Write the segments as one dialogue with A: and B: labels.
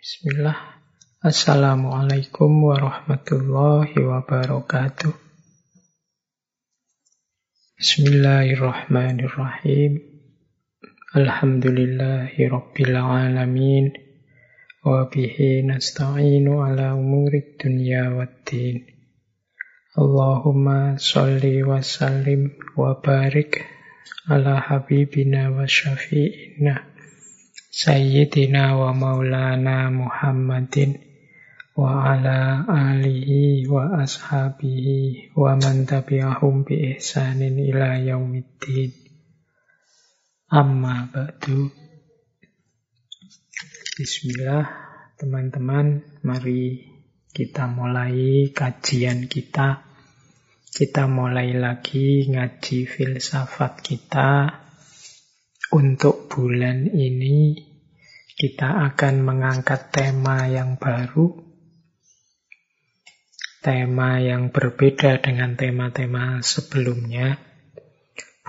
A: Bismillah. Assalamualaikum warahmatullahi wabarakatuh. Bismillahirrahmanirrahim. Alhamdulillahi rabbil alamin. Wa bihi nasta'inu ala umurid dunya waddin. Allahumma salli wa sallim wa barik ala habibina wa syafi'ina Sayyidina wa maulana Muhammadin wa ala alihi wa ashabihi wa man tabi'ahum bi ihsanin ila yaumiddin. Amma ba'du. Bismillah, teman-teman, mari kita mulai kajian kita. Kita mulai lagi ngaji filsafat kita. Untuk bulan ini kita akan mengangkat tema yang baru tema yang berbeda dengan tema-tema sebelumnya.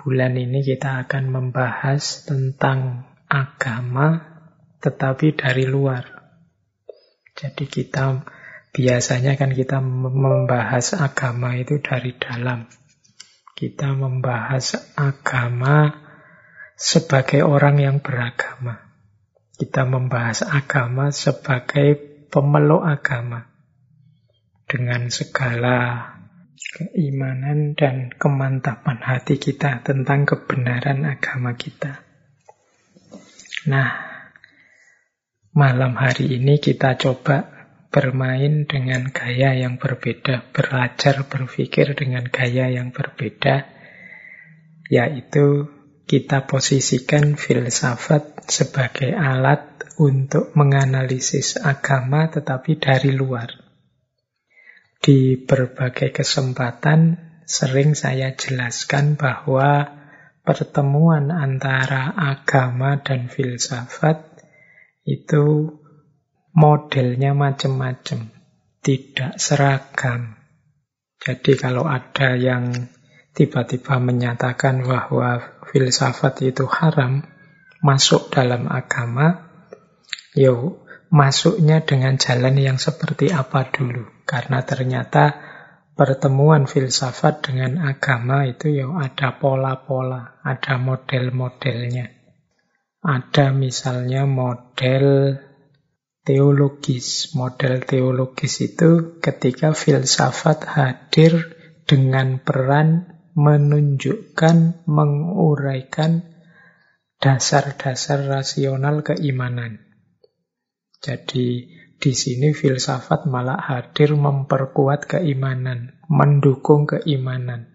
A: Bulan ini kita akan membahas tentang agama, tetapi dari luar. Jadi kita biasanya kan kita membahas agama itu dari dalam. Kita membahas agama sebagai orang yang beragama. Kita membahas agama sebagai pemeluk agama dengan segala keimanan dan kemantapan hati kita tentang kebenaran agama kita. Nah, malam hari ini kita coba bermain dengan gaya yang berbeda, belajar berpikir dengan gaya yang berbeda, yaitu kita posisikan filsafat sebagai alat untuk menganalisis agama tetapi dari luar. Di berbagai kesempatan sering saya jelaskan bahwa pertemuan antara agama dan filsafat itu modelnya macam-macam, tidak seragam. Jadi kalau ada yang tiba-tiba menyatakan bahwa filsafat itu haram, masuk dalam agama, yo masuknya dengan jalan yang seperti apa dulu. Karena ternyata pertemuan filsafat dengan agama itu ya ada pola-pola, ada model-modelnya. Ada misalnya model teologis. Model teologis itu ketika filsafat hadir dengan peran menunjukkan, menguraikan dasar-dasar rasional keimanan. Jadi di sini filsafat malah hadir memperkuat keimanan, mendukung keimanan.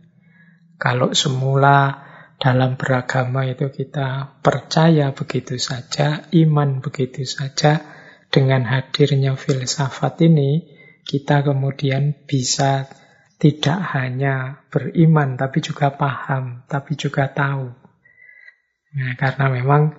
A: Kalau semula dalam beragama itu kita percaya begitu saja, iman begitu saja, dengan hadirnya filsafat ini, kita kemudian bisa tidak hanya beriman, tapi juga paham, tapi juga tahu. Nah, karena memang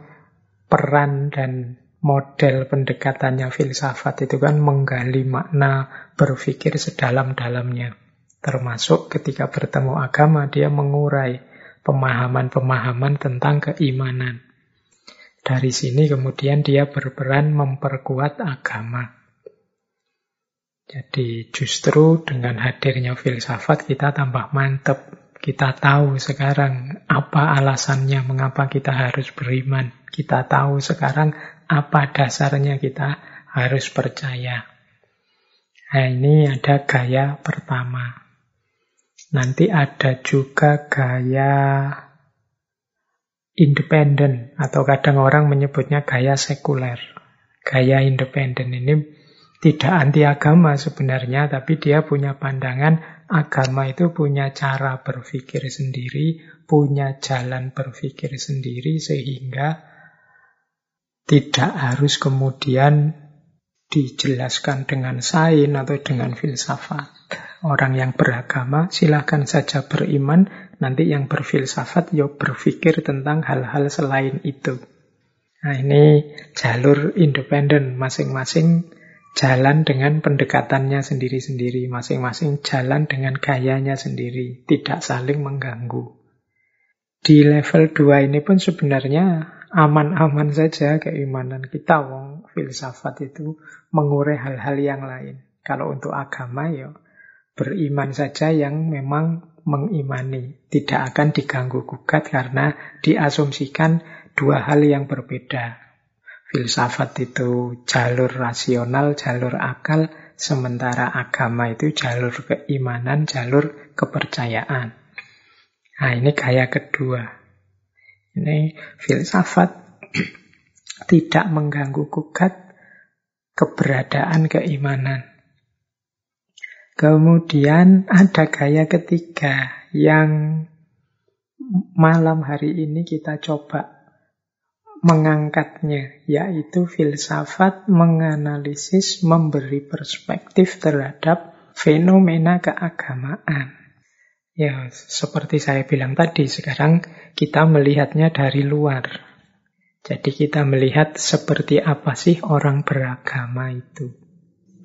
A: peran dan model pendekatannya filsafat itu kan menggali makna berpikir sedalam-dalamnya. Termasuk ketika bertemu agama, dia mengurai pemahaman-pemahaman tentang keimanan. Dari sini kemudian dia berperan memperkuat agama. Jadi justru dengan hadirnya filsafat kita tambah mantep. Kita tahu sekarang apa alasannya mengapa kita harus beriman. Kita tahu sekarang apa dasarnya kita harus percaya. Nah, ini ada gaya pertama. Nanti ada juga gaya independen atau kadang orang menyebutnya gaya sekuler. Gaya independen ini tidak anti agama sebenarnya, tapi dia punya pandangan agama itu punya cara berpikir sendiri, punya jalan berpikir sendiri sehingga tidak harus kemudian dijelaskan dengan sain atau dengan filsafat. Orang yang beragama silahkan saja beriman, nanti yang berfilsafat ya berpikir tentang hal-hal selain itu. Nah ini jalur independen, masing-masing jalan dengan pendekatannya sendiri-sendiri, masing-masing jalan dengan gayanya sendiri, tidak saling mengganggu. Di level 2 ini pun sebenarnya aman-aman saja keimanan kita. Wong filsafat itu mengurai hal-hal yang lain. Kalau untuk agama ya beriman saja yang memang mengimani. Tidak akan diganggu gugat karena diasumsikan dua hal yang berbeda. Filsafat itu jalur rasional, jalur akal, sementara agama itu jalur keimanan, jalur kepercayaan. Nah, ini gaya kedua. Ini filsafat tidak mengganggu gugat keberadaan keimanan. Kemudian ada gaya ketiga yang malam hari ini kita coba mengangkatnya, yaitu filsafat menganalisis, memberi perspektif terhadap fenomena keagamaan. Ya, seperti saya bilang tadi, sekarang kita melihatnya dari luar. Jadi kita melihat seperti apa sih orang beragama itu.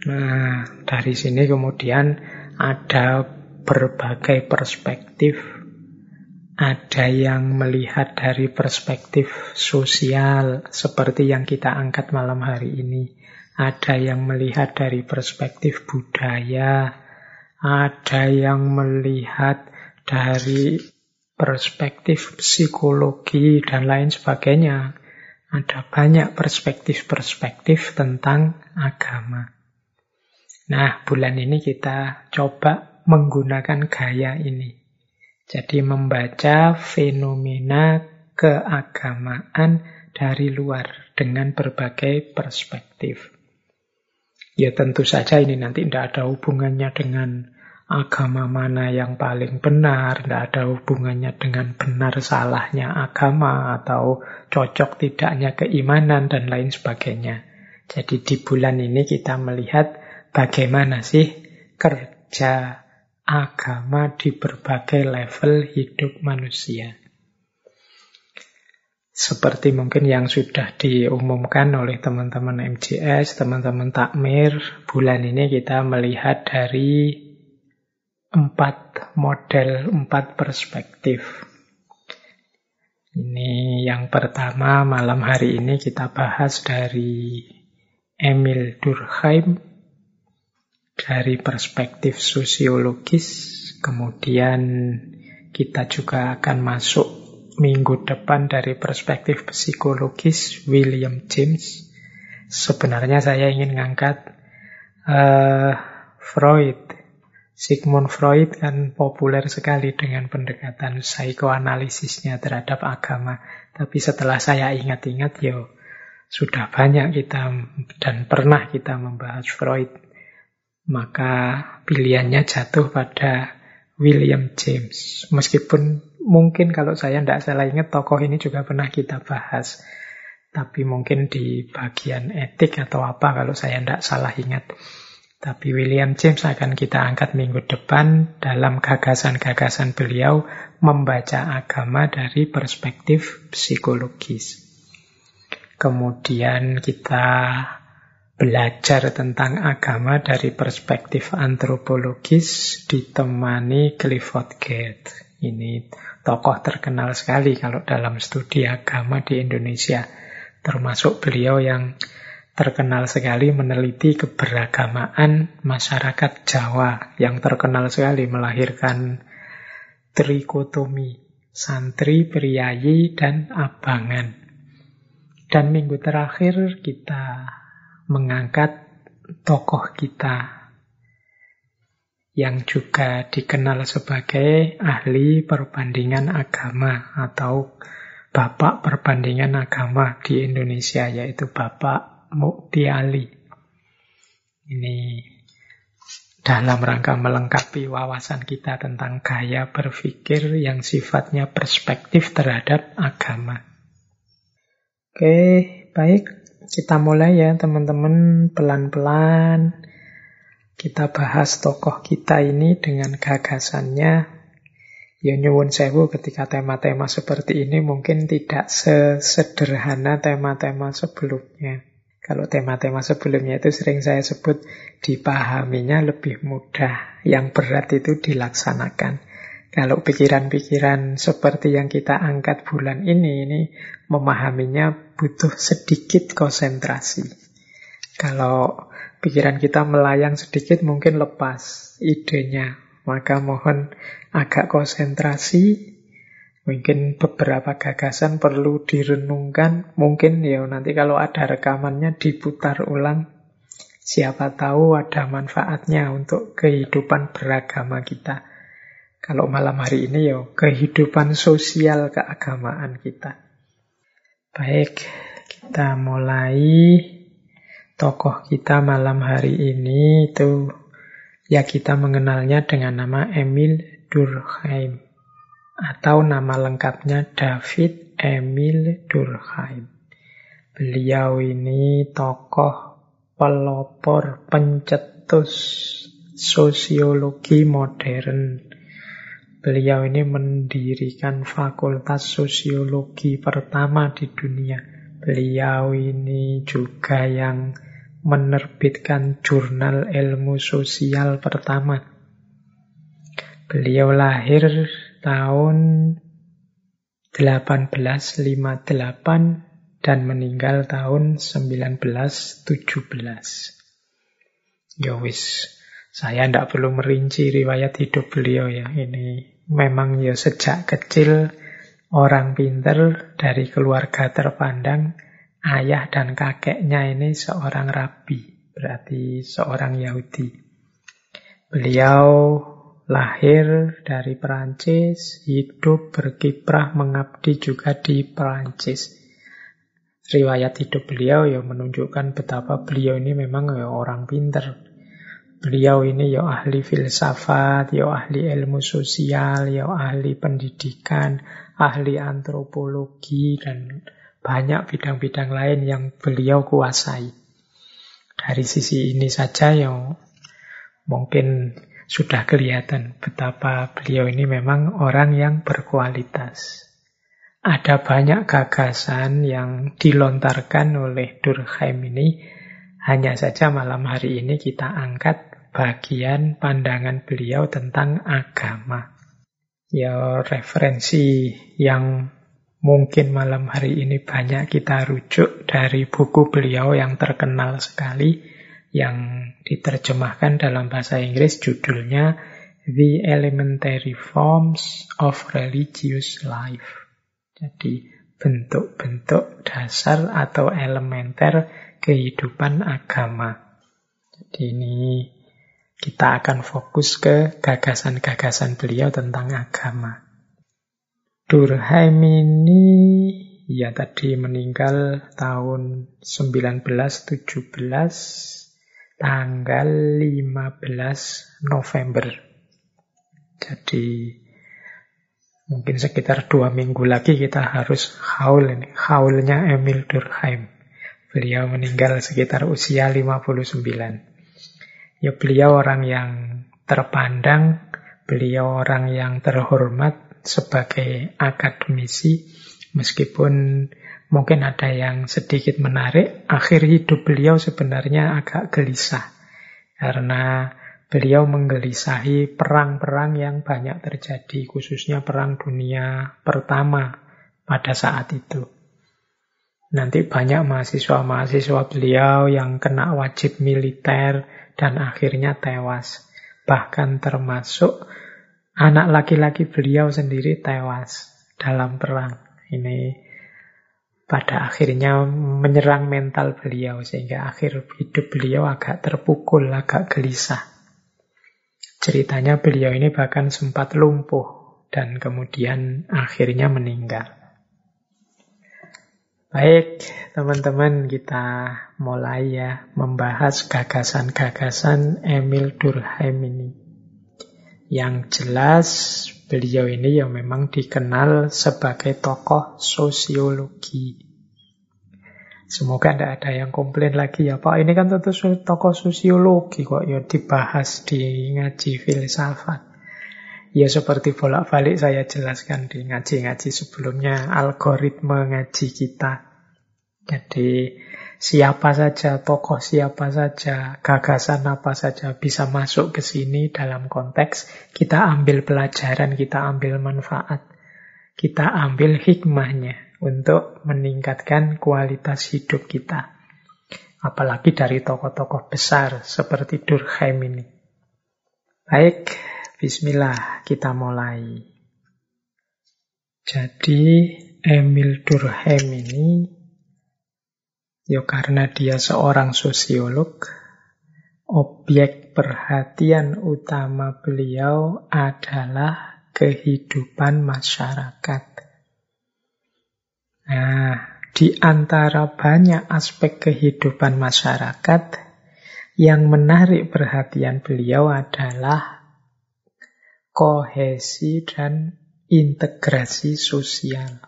A: Nah, dari sini kemudian ada berbagai perspektif. Ada yang melihat dari perspektif sosial, seperti yang kita angkat malam hari ini. Ada yang melihat dari perspektif budaya. Ada yang melihat dari perspektif psikologi dan lain sebagainya. Ada banyak perspektif-perspektif tentang agama. Nah, bulan ini kita coba menggunakan gaya ini. Jadi membaca fenomena keagamaan dari luar dengan berbagai perspektif. Ya tentu saja ini nanti tidak ada hubungannya dengan agama mana yang paling benar, tidak ada hubungannya dengan benar salahnya agama atau cocok tidaknya keimanan dan lain sebagainya. Jadi di bulan ini kita melihat bagaimana sih kerja agama di berbagai level hidup manusia. Seperti mungkin yang sudah diumumkan oleh teman-teman MJS, teman-teman takmir, bulan ini kita melihat dari empat model, empat perspektif. Ini yang pertama malam hari ini kita bahas dari Emil Durkheim, dari perspektif sosiologis, kemudian kita juga akan masuk minggu depan dari perspektif psikologis William James. Sebenarnya saya ingin ngangkat uh, Freud. Sigmund Freud kan populer sekali dengan pendekatan psikoanalisisnya terhadap agama. Tapi setelah saya ingat-ingat, yo sudah banyak kita dan pernah kita membahas Freud maka pilihannya jatuh pada William James. Meskipun mungkin kalau saya tidak salah ingat tokoh ini juga pernah kita bahas. Tapi mungkin di bagian etik atau apa kalau saya tidak salah ingat. Tapi William James akan kita angkat minggu depan dalam gagasan-gagasan beliau membaca agama dari perspektif psikologis. Kemudian kita belajar tentang agama dari perspektif antropologis ditemani Clifford Gate. Ini tokoh terkenal sekali kalau dalam studi agama di Indonesia. Termasuk beliau yang terkenal sekali meneliti keberagamaan masyarakat Jawa yang terkenal sekali melahirkan trikotomi, santri, priayi, dan abangan. Dan minggu terakhir kita mengangkat tokoh kita yang juga dikenal sebagai ahli perbandingan agama atau bapak perbandingan agama di Indonesia yaitu Bapak Mukti Ali. Ini dalam rangka melengkapi wawasan kita tentang gaya berpikir yang sifatnya perspektif terhadap agama. Oke, baik. Kita mulai ya teman-teman pelan-pelan. Kita bahas tokoh kita ini dengan gagasannya. Ya nyuwun sewu ketika tema-tema seperti ini mungkin tidak sesederhana tema-tema sebelumnya. Kalau tema-tema sebelumnya itu sering saya sebut dipahaminya lebih mudah. Yang berat itu dilaksanakan. Kalau pikiran-pikiran seperti yang kita angkat bulan ini, ini memahaminya butuh sedikit konsentrasi. Kalau pikiran kita melayang sedikit mungkin lepas idenya. Maka mohon agak konsentrasi. Mungkin beberapa gagasan perlu direnungkan. Mungkin ya nanti kalau ada rekamannya diputar ulang. Siapa tahu ada manfaatnya untuk kehidupan beragama kita. Kalau malam hari ini ya kehidupan sosial keagamaan kita. Baik, kita mulai tokoh kita malam hari ini itu ya kita mengenalnya dengan nama Emil Durkheim atau nama lengkapnya David Emil Durkheim. Beliau ini tokoh pelopor pencetus sosiologi modern Beliau ini mendirikan fakultas sosiologi pertama di dunia. Beliau ini juga yang menerbitkan jurnal ilmu sosial pertama. Beliau lahir tahun 1858 dan meninggal tahun 1917. Ya wis, saya tidak perlu merinci riwayat hidup beliau ya. Ini memang ya sejak kecil orang pinter dari keluarga terpandang, ayah dan kakeknya ini seorang rabi, berarti seorang Yahudi. Beliau lahir dari Perancis, hidup berkiprah mengabdi juga di Perancis. Riwayat hidup beliau ya menunjukkan betapa beliau ini memang ya orang pinter. Beliau ini ya ahli filsafat, ya ahli ilmu sosial, ya ahli pendidikan, ahli antropologi, dan banyak bidang-bidang lain yang beliau kuasai. Dari sisi ini saja yang mungkin sudah kelihatan betapa beliau ini memang orang yang berkualitas. Ada banyak gagasan yang dilontarkan oleh Durkheim ini, hanya saja malam hari ini kita angkat bagian pandangan beliau tentang agama. Ya referensi yang mungkin malam hari ini banyak kita rujuk dari buku beliau yang terkenal sekali yang diterjemahkan dalam bahasa Inggris judulnya The Elementary Forms of Religious Life. Jadi bentuk-bentuk dasar atau elementer kehidupan agama. Jadi ini kita akan fokus ke gagasan-gagasan beliau tentang agama. Durkheim ini ya tadi meninggal tahun 1917 tanggal 15 November. Jadi mungkin sekitar dua minggu lagi kita harus haul ini. Haulnya Emil Durkheim. Beliau meninggal sekitar usia 59. Ya beliau orang yang terpandang, beliau orang yang terhormat sebagai akademisi, meskipun mungkin ada yang sedikit menarik, akhir hidup beliau sebenarnya agak gelisah. Karena beliau menggelisahi perang-perang yang banyak terjadi, khususnya perang dunia pertama pada saat itu. Nanti banyak mahasiswa-mahasiswa beliau yang kena wajib militer, dan akhirnya tewas. Bahkan termasuk anak laki-laki beliau sendiri tewas dalam perang. Ini pada akhirnya menyerang mental beliau sehingga akhir hidup beliau agak terpukul, agak gelisah. Ceritanya beliau ini bahkan sempat lumpuh dan kemudian akhirnya meninggal. Baik, teman-teman kita mulai ya membahas gagasan-gagasan Emil Durkheim ini. Yang jelas beliau ini yang memang dikenal sebagai tokoh sosiologi. Semoga tidak ada yang komplain lagi ya Pak. Ini kan tentu tokoh sosiologi kok ya dibahas di ngaji filsafat. Ya seperti bolak-balik saya jelaskan di ngaji-ngaji sebelumnya, algoritma ngaji kita. Jadi siapa saja, tokoh siapa saja, gagasan apa saja bisa masuk ke sini dalam konteks kita ambil pelajaran, kita ambil manfaat, kita ambil hikmahnya untuk meningkatkan kualitas hidup kita. Apalagi dari tokoh-tokoh besar seperti Durkheim ini. Baik, bismillah kita mulai. Jadi Emil Durkheim ini ya karena dia seorang sosiolog, objek perhatian utama beliau adalah kehidupan masyarakat. Nah, di antara banyak aspek kehidupan masyarakat, yang menarik perhatian beliau adalah kohesi dan integrasi sosial.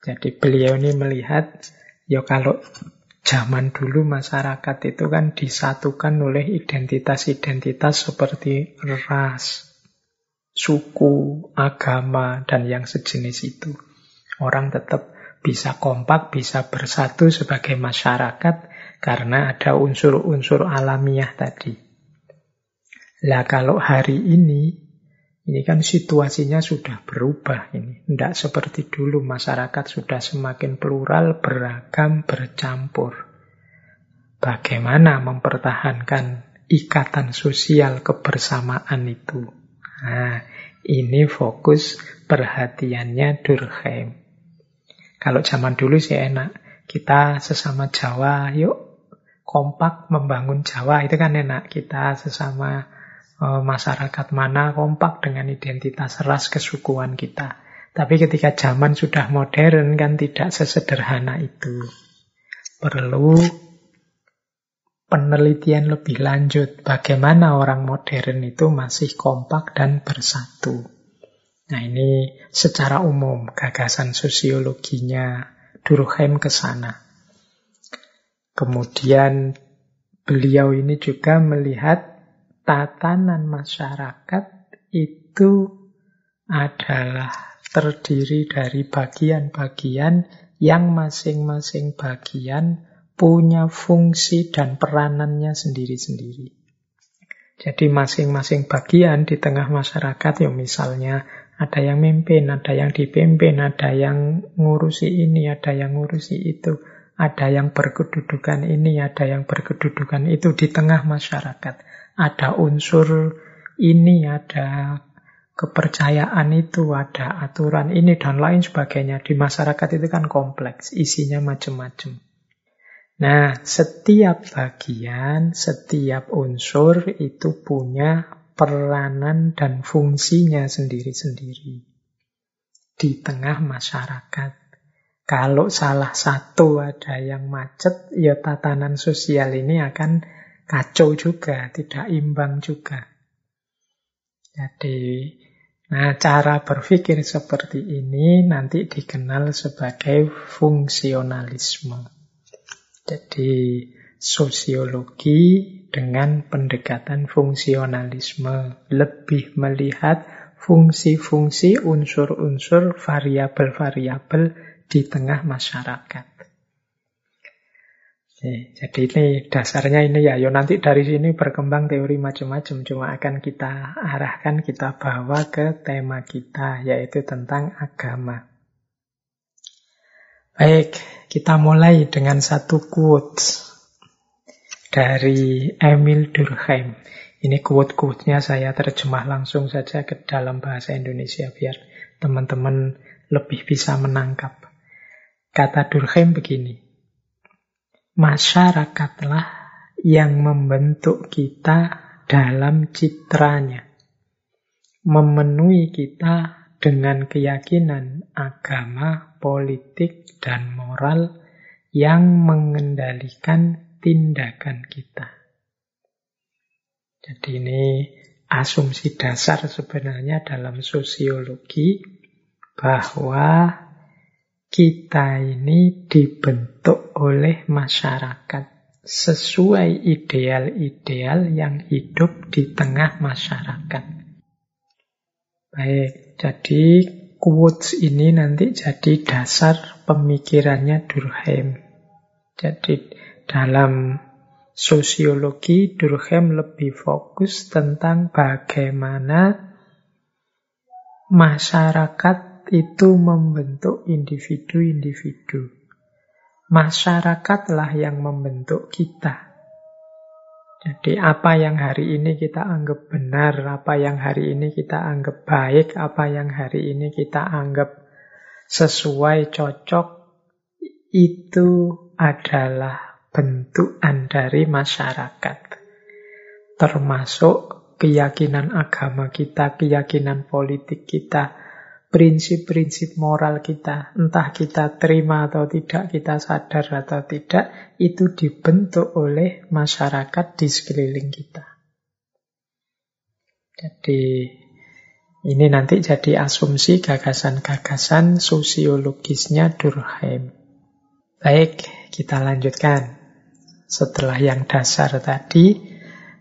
A: Jadi beliau ini melihat, ya kalau zaman dulu masyarakat itu kan disatukan oleh identitas-identitas seperti ras, suku, agama, dan yang sejenis itu. Orang tetap bisa kompak, bisa bersatu sebagai masyarakat karena ada unsur-unsur alamiah tadi. Lah kalau hari ini ini kan situasinya sudah berubah ini. Tidak seperti dulu masyarakat sudah semakin plural, beragam, bercampur. Bagaimana mempertahankan ikatan sosial kebersamaan itu? Nah, ini fokus perhatiannya Durkheim. Kalau zaman dulu sih enak. Kita sesama Jawa, yuk kompak membangun Jawa. Itu kan enak. Kita sesama Eh, masyarakat mana kompak dengan identitas ras kesukuan kita. Tapi ketika zaman sudah modern kan tidak sesederhana itu. Perlu penelitian lebih lanjut bagaimana orang modern itu masih kompak dan bersatu. Nah ini secara umum gagasan sosiologinya Durkheim ke sana. Kemudian beliau ini juga melihat tatanan masyarakat itu adalah terdiri dari bagian-bagian yang masing-masing bagian punya fungsi dan peranannya sendiri-sendiri. Jadi masing-masing bagian di tengah masyarakat, ya misalnya ada yang mimpin, ada yang dipimpin, ada yang ngurusi ini, ada yang ngurusi itu, ada yang berkedudukan ini, ada yang berkedudukan itu di tengah masyarakat ada unsur ini, ada kepercayaan itu, ada aturan ini, dan lain sebagainya. Di masyarakat itu kan kompleks, isinya macam-macam. Nah, setiap bagian, setiap unsur itu punya peranan dan fungsinya sendiri-sendiri di tengah masyarakat. Kalau salah satu ada yang macet, ya tatanan sosial ini akan kacau juga, tidak imbang juga. Jadi, nah cara berpikir seperti ini nanti dikenal sebagai fungsionalisme. Jadi, sosiologi dengan pendekatan fungsionalisme lebih melihat fungsi-fungsi unsur-unsur variabel-variabel di tengah masyarakat. Jadi ini dasarnya ini ya, yo nanti dari sini berkembang teori macam-macam, cuma akan kita arahkan, kita bawa ke tema kita, yaitu tentang agama. Baik, kita mulai dengan satu quote dari Emil Durkheim. Ini quote-quote-nya saya terjemah langsung saja ke dalam bahasa Indonesia biar teman-teman lebih bisa menangkap. Kata Durkheim begini, masyarakatlah yang membentuk kita dalam citranya. Memenuhi kita dengan keyakinan agama, politik, dan moral yang mengendalikan tindakan kita. Jadi ini asumsi dasar sebenarnya dalam sosiologi bahwa kita ini dibentuk oleh masyarakat sesuai ideal-ideal yang hidup di tengah masyarakat. Baik, jadi quotes ini nanti jadi dasar pemikirannya Durkheim. Jadi dalam sosiologi Durkheim lebih fokus tentang bagaimana masyarakat itu membentuk individu-individu. Masyarakatlah yang membentuk kita. Jadi apa yang hari ini kita anggap benar, apa yang hari ini kita anggap baik, apa yang hari ini kita anggap sesuai, cocok, itu adalah bentukan dari masyarakat. Termasuk keyakinan agama kita, keyakinan politik kita, prinsip-prinsip moral kita, entah kita terima atau tidak, kita sadar atau tidak, itu dibentuk oleh masyarakat di sekeliling kita. Jadi ini nanti jadi asumsi gagasan-gagasan sosiologisnya Durkheim. Baik, kita lanjutkan. Setelah yang dasar tadi,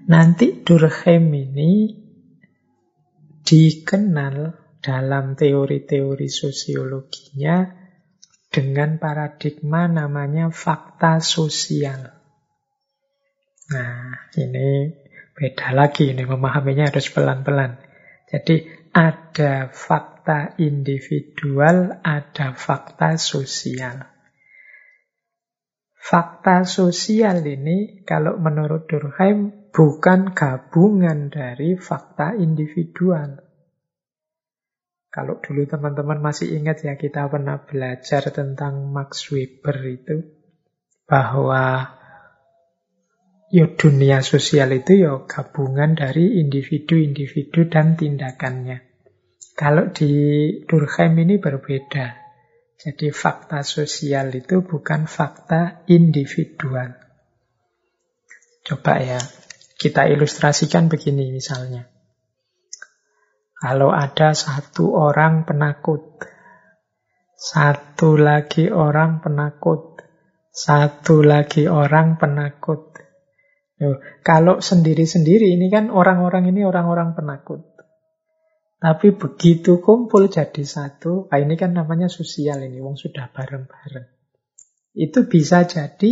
A: nanti Durkheim ini dikenal dalam teori-teori sosiologinya dengan paradigma namanya fakta sosial. Nah, ini beda lagi, ini memahaminya harus pelan-pelan. Jadi ada fakta individual, ada fakta sosial. Fakta sosial ini, kalau menurut Durkheim, bukan gabungan dari fakta individual. Kalau dulu teman-teman masih ingat ya, kita pernah belajar tentang Max Weber itu, bahwa Ya dunia sosial itu ya gabungan dari individu-individu dan tindakannya. Kalau di Durkheim ini berbeda. Jadi fakta sosial itu bukan fakta individual. Coba ya, kita ilustrasikan begini misalnya. Kalau ada satu orang penakut, satu lagi orang penakut, satu lagi orang penakut, kalau sendiri-sendiri ini kan orang-orang ini orang-orang penakut. Tapi begitu kumpul jadi satu, nah ini kan namanya sosial ini, wong sudah bareng-bareng. Itu bisa jadi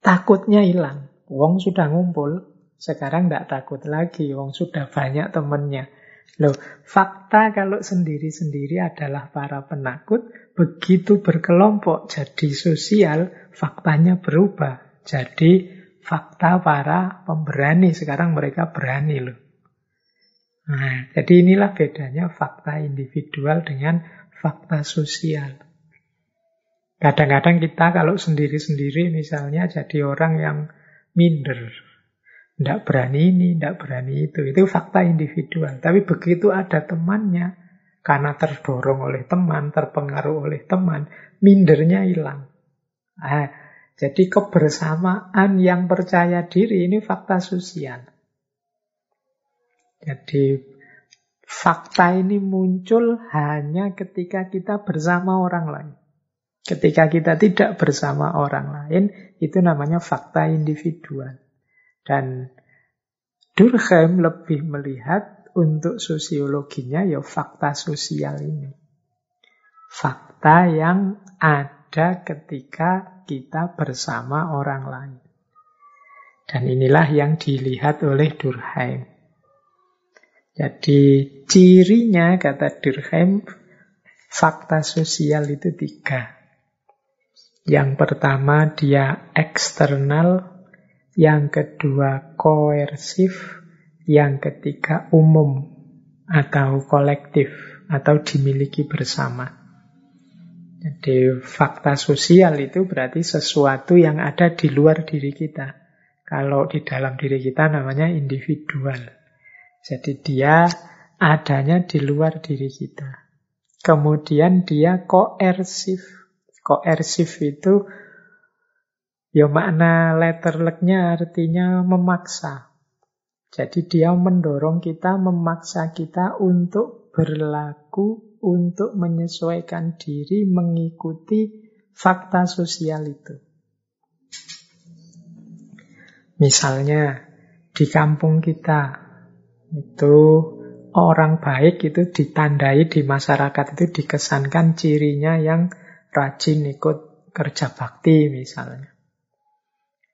A: takutnya hilang. Wong sudah ngumpul, sekarang tidak takut lagi, wong sudah banyak temennya. Loh, fakta kalau sendiri-sendiri adalah para penakut, begitu berkelompok jadi sosial, faktanya berubah. Jadi fakta para pemberani. Sekarang mereka berani loh. Nah, jadi inilah bedanya fakta individual dengan fakta sosial. Kadang-kadang kita kalau sendiri-sendiri misalnya jadi orang yang minder. Tidak berani ini, tidak berani itu. Itu fakta individual. Tapi begitu ada temannya, karena terdorong oleh teman, terpengaruh oleh teman, mindernya hilang. Nah, jadi kebersamaan yang percaya diri ini fakta sosial. Jadi fakta ini muncul hanya ketika kita bersama orang lain. Ketika kita tidak bersama orang lain, itu namanya fakta individual. Dan Durkheim lebih melihat untuk sosiologinya ya fakta sosial ini. Fakta yang ada ketika kita bersama orang lain. Dan inilah yang dilihat oleh Durkheim. Jadi cirinya, kata Durkheim, fakta sosial itu tiga. Yang pertama dia eksternal, yang kedua koersif, yang ketiga umum atau kolektif atau dimiliki bersama. Jadi fakta sosial itu berarti sesuatu yang ada di luar diri kita. Kalau di dalam diri kita namanya individual. Jadi dia adanya di luar diri kita. Kemudian dia koersif. Koersif itu ya makna letter nya artinya memaksa. Jadi dia mendorong kita, memaksa kita untuk berlaku untuk menyesuaikan diri mengikuti fakta sosial itu. Misalnya di kampung kita itu orang baik itu ditandai di masyarakat itu dikesankan cirinya yang rajin ikut kerja bakti misalnya.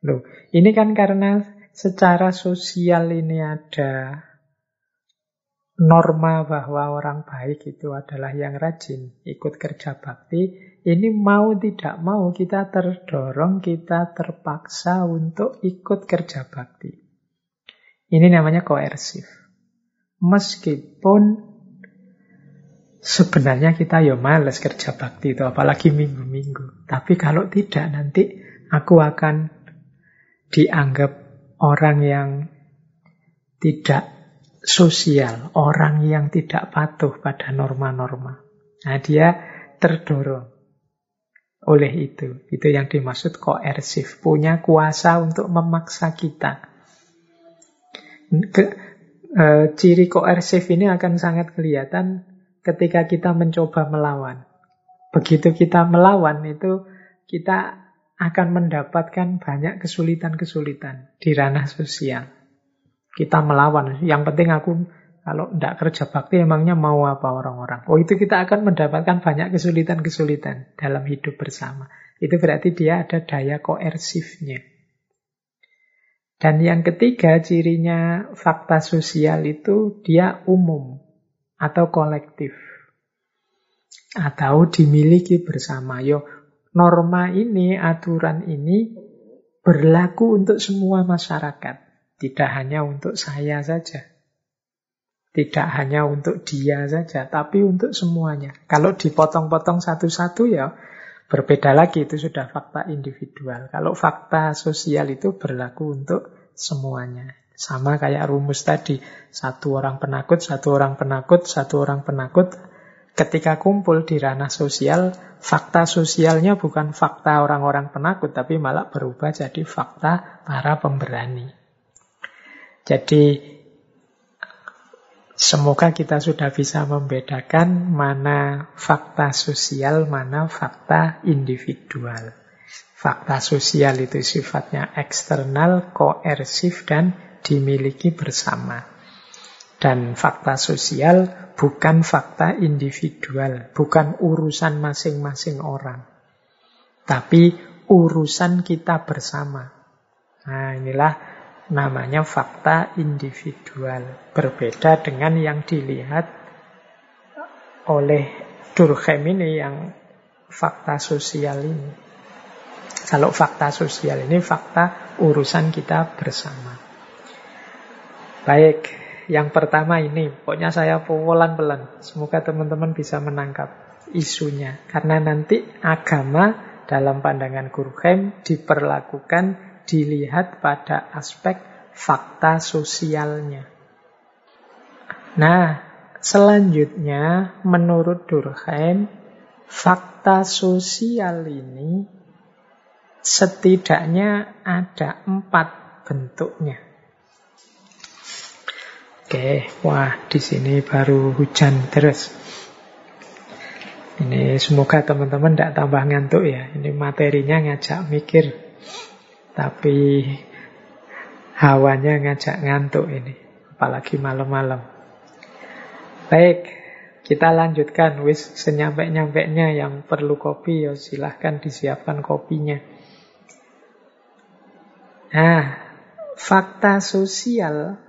A: Loh, ini kan karena secara sosial ini ada norma bahwa orang baik itu adalah yang rajin ikut kerja bakti. Ini mau tidak mau kita terdorong, kita terpaksa untuk ikut kerja bakti. Ini namanya koersif. Meskipun sebenarnya kita ya males kerja bakti itu, apalagi minggu-minggu. Tapi kalau tidak nanti aku akan dianggap orang yang tidak sosial, orang yang tidak patuh pada norma-norma. Nah, dia terdorong oleh itu. Itu yang dimaksud koersif, punya kuasa untuk memaksa kita. Ke, e, ciri koersif ini akan sangat kelihatan ketika kita mencoba melawan. Begitu kita melawan itu kita akan mendapatkan banyak kesulitan-kesulitan di ranah sosial. Kita melawan. Yang penting aku kalau tidak kerja bakti emangnya mau apa orang-orang. Oh itu kita akan mendapatkan banyak kesulitan-kesulitan dalam hidup bersama. Itu berarti dia ada daya koersifnya. Dan yang ketiga cirinya fakta sosial itu dia umum atau kolektif. Atau dimiliki bersama. Yo, norma ini, aturan ini berlaku untuk semua masyarakat. Tidak hanya untuk saya saja. Tidak hanya untuk dia saja, tapi untuk semuanya. Kalau dipotong-potong satu-satu ya berbeda lagi, itu sudah fakta individual. Kalau fakta sosial itu berlaku untuk semuanya. Sama kayak rumus tadi, satu orang penakut, satu orang penakut, satu orang penakut, ketika kumpul di ranah sosial, fakta sosialnya bukan fakta orang-orang penakut, tapi malah berubah jadi fakta para pemberani. Jadi, semoga kita sudah bisa membedakan mana fakta sosial, mana fakta individual. Fakta sosial itu sifatnya eksternal, koersif, dan dimiliki bersama. Dan fakta sosial bukan fakta individual, bukan urusan masing-masing orang. Tapi urusan kita bersama. Nah inilah namanya fakta individual. Berbeda dengan yang dilihat oleh Durkheim ini yang fakta sosial ini. Kalau fakta sosial ini fakta urusan kita bersama. Baik, yang pertama ini, pokoknya saya pelan-pelan. Semoga teman-teman bisa menangkap isunya. Karena nanti agama dalam pandangan Durkheim diperlakukan, dilihat pada aspek fakta sosialnya. Nah, selanjutnya menurut Durkheim, fakta sosial ini setidaknya ada empat bentuknya. Oke, wah di sini baru hujan terus. Ini semoga teman-teman tidak tambah ngantuk ya. Ini materinya ngajak mikir. Tapi hawanya ngajak ngantuk ini. Apalagi malam-malam. Baik, kita lanjutkan. Wis senyampe-nyampeknya yang perlu kopi ya silahkan disiapkan kopinya. Nah, fakta sosial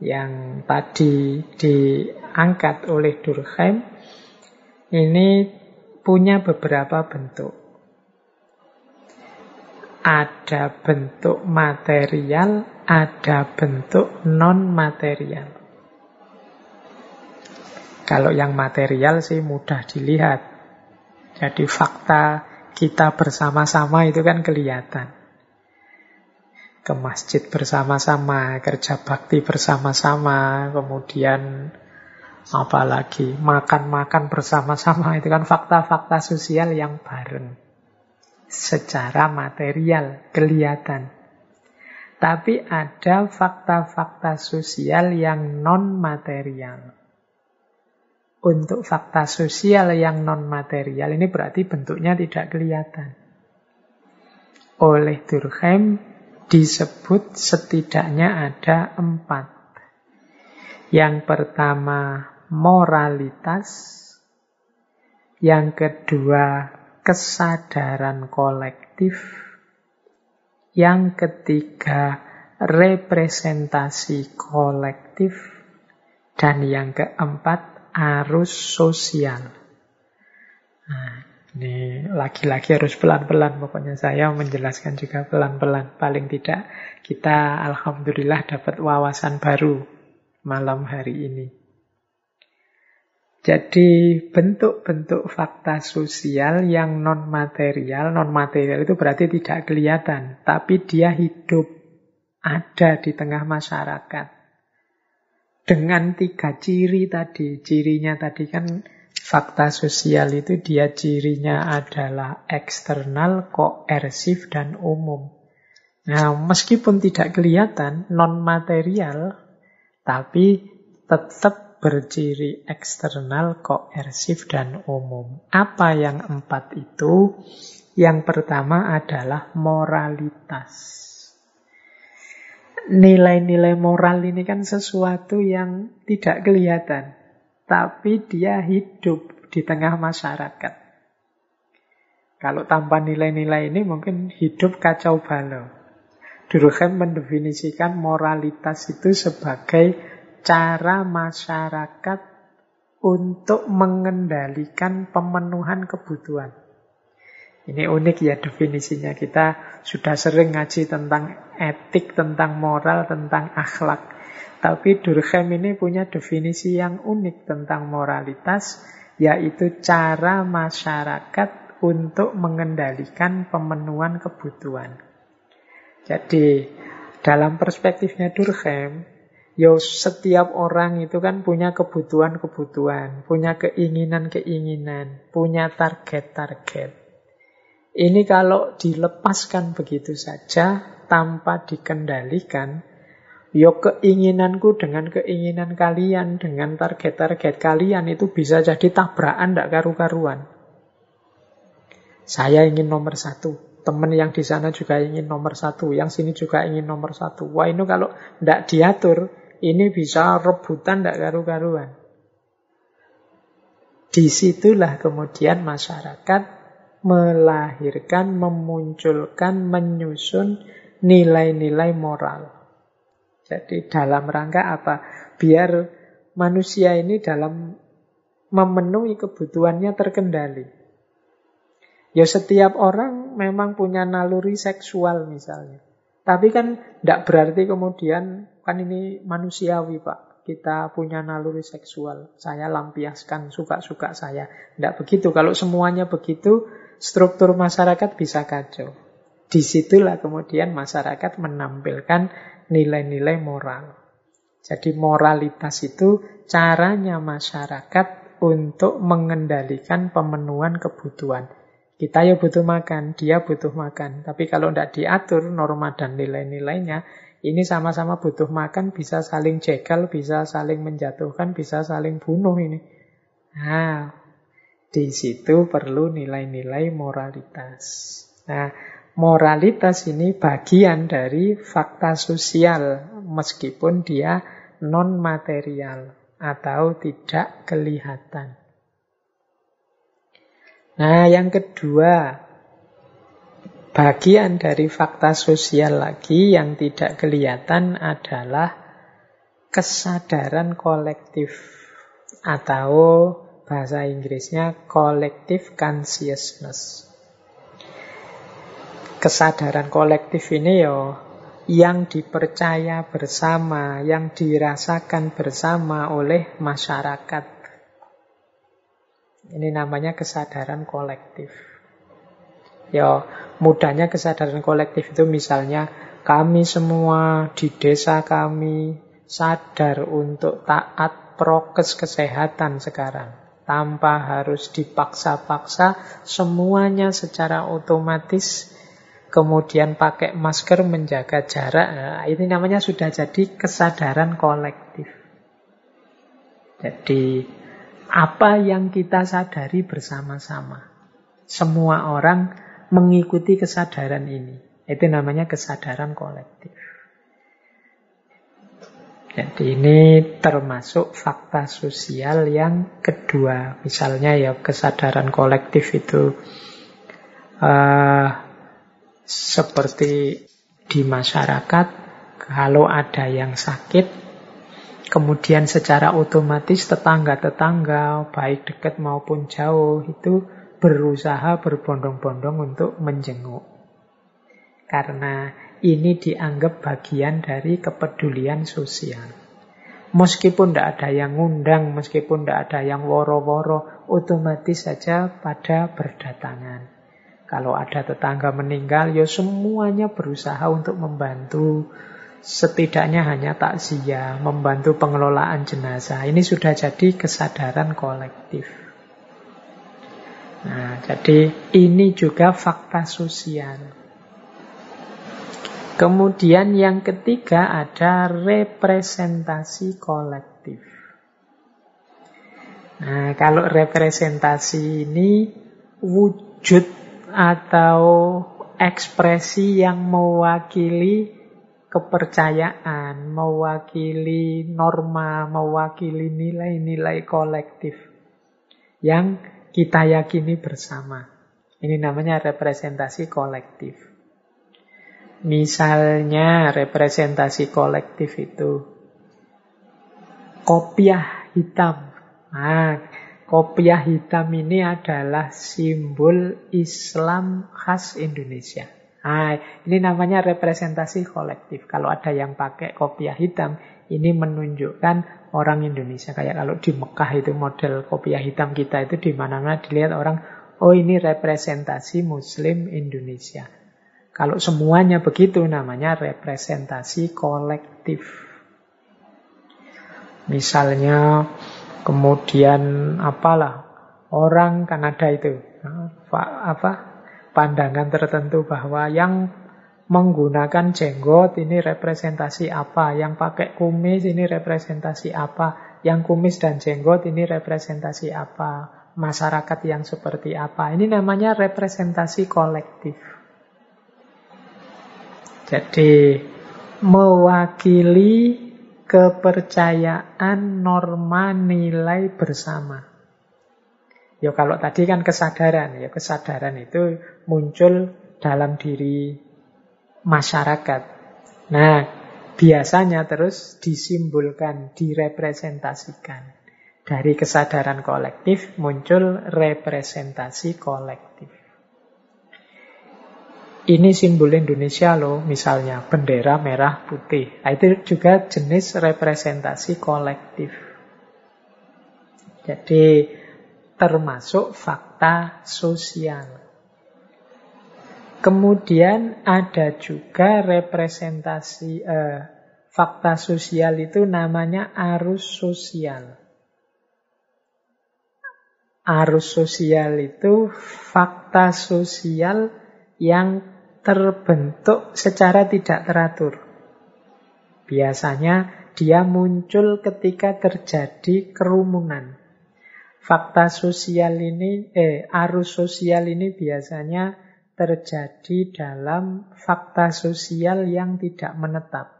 A: yang tadi diangkat oleh Durkheim ini punya beberapa bentuk. Ada bentuk material, ada bentuk non-material. Kalau yang material sih mudah dilihat. Jadi fakta kita bersama-sama itu kan kelihatan ke masjid bersama-sama, kerja bakti bersama-sama, kemudian apalagi makan-makan bersama-sama itu kan fakta-fakta sosial yang bareng. Secara material kelihatan. Tapi ada fakta-fakta sosial yang non-material. Untuk fakta sosial yang non-material ini berarti bentuknya tidak kelihatan. Oleh Durkheim, disebut setidaknya ada empat. Yang pertama moralitas, yang kedua kesadaran kolektif, Yang ketiga, representasi kolektif. Dan yang keempat, arus sosial. Nah, ini lagi-lagi harus pelan-pelan. Pokoknya saya menjelaskan juga pelan-pelan. Paling tidak kita alhamdulillah dapat wawasan baru malam hari ini. Jadi bentuk-bentuk fakta sosial yang non-material, non-material itu berarti tidak kelihatan, tapi dia hidup, ada di tengah masyarakat. Dengan tiga ciri tadi, cirinya tadi kan fakta sosial itu dia cirinya adalah eksternal, koersif, dan umum. Nah, meskipun tidak kelihatan, non-material, tapi tetap berciri eksternal, koersif, dan umum. Apa yang empat itu? Yang pertama adalah moralitas. Nilai-nilai moral ini kan sesuatu yang tidak kelihatan, tapi dia hidup di tengah masyarakat. Kalau tanpa nilai-nilai ini mungkin hidup kacau balau. Durkheim mendefinisikan moralitas itu sebagai cara masyarakat untuk mengendalikan pemenuhan kebutuhan. Ini unik ya definisinya. Kita sudah sering ngaji tentang etik, tentang moral, tentang akhlak. Tapi Durkheim ini punya definisi yang unik tentang moralitas, yaitu cara masyarakat untuk mengendalikan pemenuhan kebutuhan. Jadi, dalam perspektifnya Durkheim, Yo setiap orang itu kan punya kebutuhan-kebutuhan, punya keinginan-keinginan, punya target-target. Ini kalau dilepaskan begitu saja tanpa dikendalikan, yo keinginanku dengan keinginan kalian, dengan target-target kalian itu bisa jadi tabrakan tidak karu-karuan. Saya ingin nomor satu, teman yang di sana juga ingin nomor satu, yang sini juga ingin nomor satu. Wah ini kalau tidak diatur, ini bisa rebutan tidak karu-karuan. Di situlah kemudian masyarakat melahirkan, memunculkan, menyusun nilai-nilai moral. Jadi dalam rangka apa? Biar manusia ini dalam memenuhi kebutuhannya terkendali. Ya setiap orang memang punya naluri seksual misalnya. Tapi kan tidak berarti kemudian kan ini manusiawi Pak. Kita punya naluri seksual. Saya lampiaskan suka-suka saya. Tidak begitu. Kalau semuanya begitu, struktur masyarakat bisa kacau. Di situlah kemudian masyarakat menampilkan nilai-nilai moral. Jadi moralitas itu caranya masyarakat untuk mengendalikan pemenuhan kebutuhan. Kita ya butuh makan, dia butuh makan. Tapi kalau tidak diatur norma dan nilai-nilainya, ini sama-sama butuh makan, bisa saling jegal, bisa saling menjatuhkan, bisa saling bunuh ini. Nah, di situ perlu nilai-nilai moralitas. Nah, moralitas ini bagian dari fakta sosial, meskipun dia non-material atau tidak kelihatan. Nah, yang kedua, bagian dari fakta sosial lagi yang tidak kelihatan adalah kesadaran kolektif atau bahasa Inggrisnya collective consciousness. Kesadaran kolektif ini yo yang dipercaya bersama, yang dirasakan bersama oleh masyarakat. Ini namanya kesadaran kolektif. Ya, mudahnya kesadaran kolektif itu misalnya kami semua di desa kami sadar untuk taat prokes kesehatan sekarang. Tanpa harus dipaksa-paksa, semuanya secara otomatis kemudian pakai masker menjaga jarak. Nah, ini namanya sudah jadi kesadaran kolektif. Jadi apa yang kita sadari bersama-sama. Semua orang mengikuti kesadaran ini. Itu namanya kesadaran kolektif. Jadi ini termasuk fakta sosial yang kedua. Misalnya ya kesadaran kolektif itu uh, seperti di masyarakat, kalau ada yang sakit, kemudian secara otomatis tetangga-tetangga, baik dekat maupun jauh, itu berusaha berbondong-bondong untuk menjenguk. Karena ini dianggap bagian dari kepedulian sosial. Meskipun tidak ada yang ngundang, meskipun tidak ada yang woro-woro, otomatis saja pada berdatangan. Kalau ada tetangga meninggal, ya semuanya berusaha untuk membantu. Setidaknya hanya takziah, membantu pengelolaan jenazah. Ini sudah jadi kesadaran kolektif. Nah, jadi ini juga fakta sosial. Kemudian yang ketiga ada representasi kolektif. Nah, kalau representasi ini wujud atau ekspresi yang mewakili kepercayaan, mewakili norma, mewakili nilai-nilai kolektif yang kita yakini bersama. Ini namanya representasi kolektif. Misalnya representasi kolektif itu kopiah hitam. Nah, kopiah hitam ini adalah simbol Islam khas Indonesia. Nah, ini namanya representasi kolektif. Kalau ada yang pakai kopiah hitam, ini menunjukkan orang Indonesia. Kayak kalau di Mekah itu model kopiah hitam kita itu di mana-mana dilihat orang, oh ini representasi Muslim Indonesia. Kalau semuanya begitu namanya representasi kolektif. Misalnya kemudian apalah orang Kanada itu apa pandangan tertentu bahwa yang menggunakan jenggot ini representasi apa, yang pakai kumis ini representasi apa, yang kumis dan jenggot ini representasi apa, masyarakat yang seperti apa. Ini namanya representasi kolektif. Jadi mewakili kepercayaan norma nilai bersama. Ya kalau tadi kan kesadaran, ya kesadaran itu muncul dalam diri masyarakat. Nah, biasanya terus disimbolkan, direpresentasikan. Dari kesadaran kolektif muncul representasi kolektif. Ini simbol Indonesia loh, misalnya bendera merah putih. Nah, itu juga jenis representasi kolektif. Jadi termasuk fakta sosial. Kemudian ada juga representasi eh, fakta sosial itu namanya arus sosial. Arus sosial itu fakta sosial yang terbentuk secara tidak teratur. Biasanya dia muncul ketika terjadi kerumunan. Fakta sosial ini, eh, arus sosial ini biasanya terjadi dalam fakta sosial yang tidak menetap.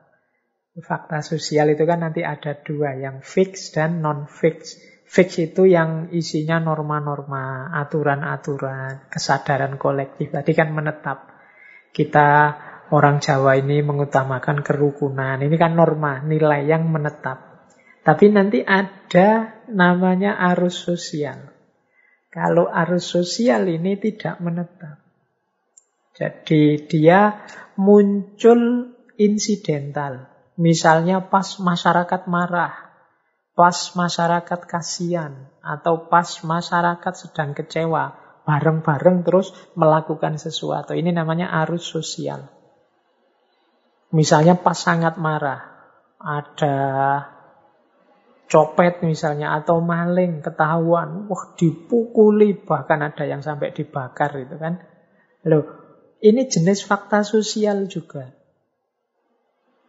A: Fakta sosial itu kan nanti ada dua, yang fix dan non-fix. Fix itu yang isinya norma-norma, aturan-aturan, kesadaran kolektif. Tadi kan menetap. Kita orang Jawa ini mengutamakan kerukunan. Ini kan norma, nilai yang menetap. Tapi nanti ada namanya arus sosial. Kalau arus sosial ini tidak menetap. Jadi dia muncul insidental. Misalnya pas masyarakat marah, pas masyarakat kasihan, atau pas masyarakat sedang kecewa bareng-bareng terus melakukan sesuatu. Ini namanya arus sosial. Misalnya pas sangat marah, ada copet misalnya atau maling ketahuan, wah dipukuli bahkan ada yang sampai dibakar itu kan. Loh, ini jenis fakta sosial juga.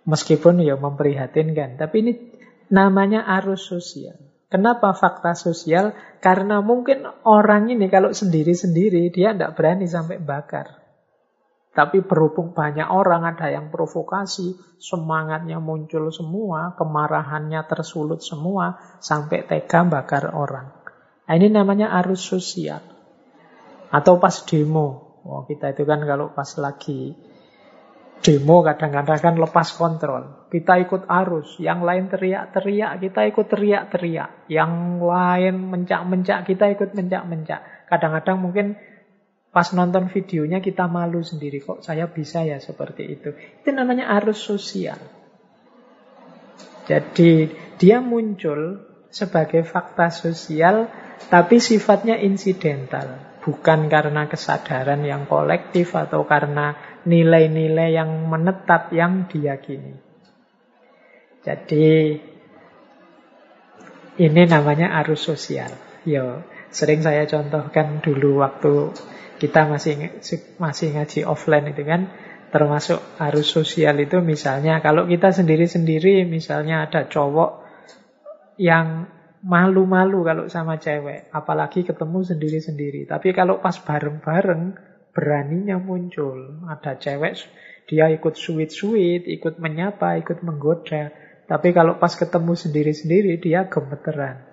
A: Meskipun ya memprihatinkan, tapi ini namanya arus sosial. Kenapa fakta sosial? Karena mungkin orang ini kalau sendiri-sendiri dia tidak berani sampai bakar. Tapi berhubung banyak orang ada yang provokasi, semangatnya muncul semua, kemarahannya tersulut semua, sampai tega bakar orang. Nah, ini namanya arus sosial. Atau pas demo. Oh, kita itu kan kalau pas lagi Demo kadang-kadang kan lepas kontrol. Kita ikut arus, yang lain teriak-teriak, kita ikut teriak-teriak. Yang lain mencak-mencak, kita ikut mencak-mencak. Kadang-kadang mungkin pas nonton videonya kita malu sendiri. Kok saya bisa ya seperti itu. Itu namanya arus sosial. Jadi dia muncul sebagai fakta sosial tapi sifatnya insidental. Bukan karena kesadaran yang kolektif atau karena nilai-nilai yang menetap yang diyakini. Jadi ini namanya arus sosial. Yo, sering saya contohkan dulu waktu kita masih masih ngaji offline itu kan termasuk arus sosial itu misalnya kalau kita sendiri-sendiri misalnya ada cowok yang malu-malu kalau sama cewek, apalagi ketemu sendiri-sendiri. Tapi kalau pas bareng-bareng, beraninya muncul. Ada cewek, dia ikut sweet-sweet, ikut menyapa, ikut menggoda. Tapi kalau pas ketemu sendiri-sendiri, dia gemeteran.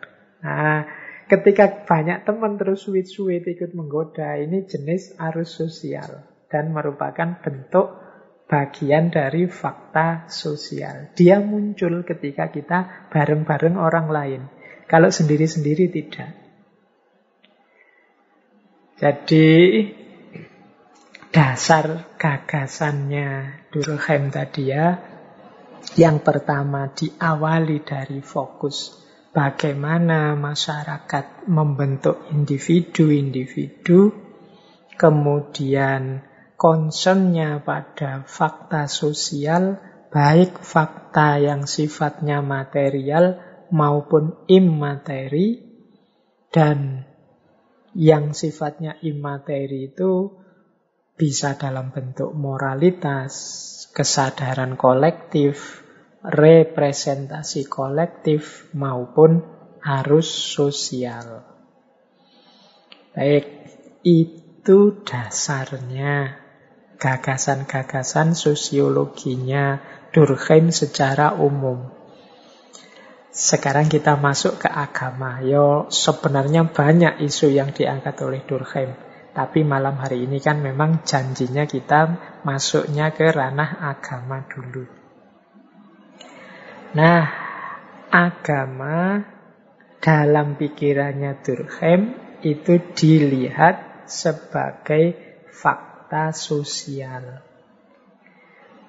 A: Nah, ketika banyak teman terus sweet-sweet ikut menggoda, ini jenis arus sosial. Dan merupakan bentuk bagian dari fakta sosial. Dia muncul ketika kita bareng-bareng orang lain. Kalau sendiri-sendiri tidak. Jadi dasar gagasannya Durkheim tadi ya, yang pertama diawali dari fokus bagaimana masyarakat membentuk individu-individu, kemudian concernnya pada fakta sosial, baik fakta yang sifatnya material maupun imateri, dan yang sifatnya imateri itu bisa dalam bentuk moralitas, kesadaran kolektif, representasi kolektif, maupun arus sosial. Baik, itu dasarnya gagasan-gagasan sosiologinya Durkheim secara umum. Sekarang kita masuk ke agama. Yo, sebenarnya banyak isu yang diangkat oleh Durkheim. Tapi malam hari ini kan memang janjinya kita masuknya ke ranah agama dulu. Nah, agama dalam pikirannya Durkheim itu dilihat sebagai fakta sosial.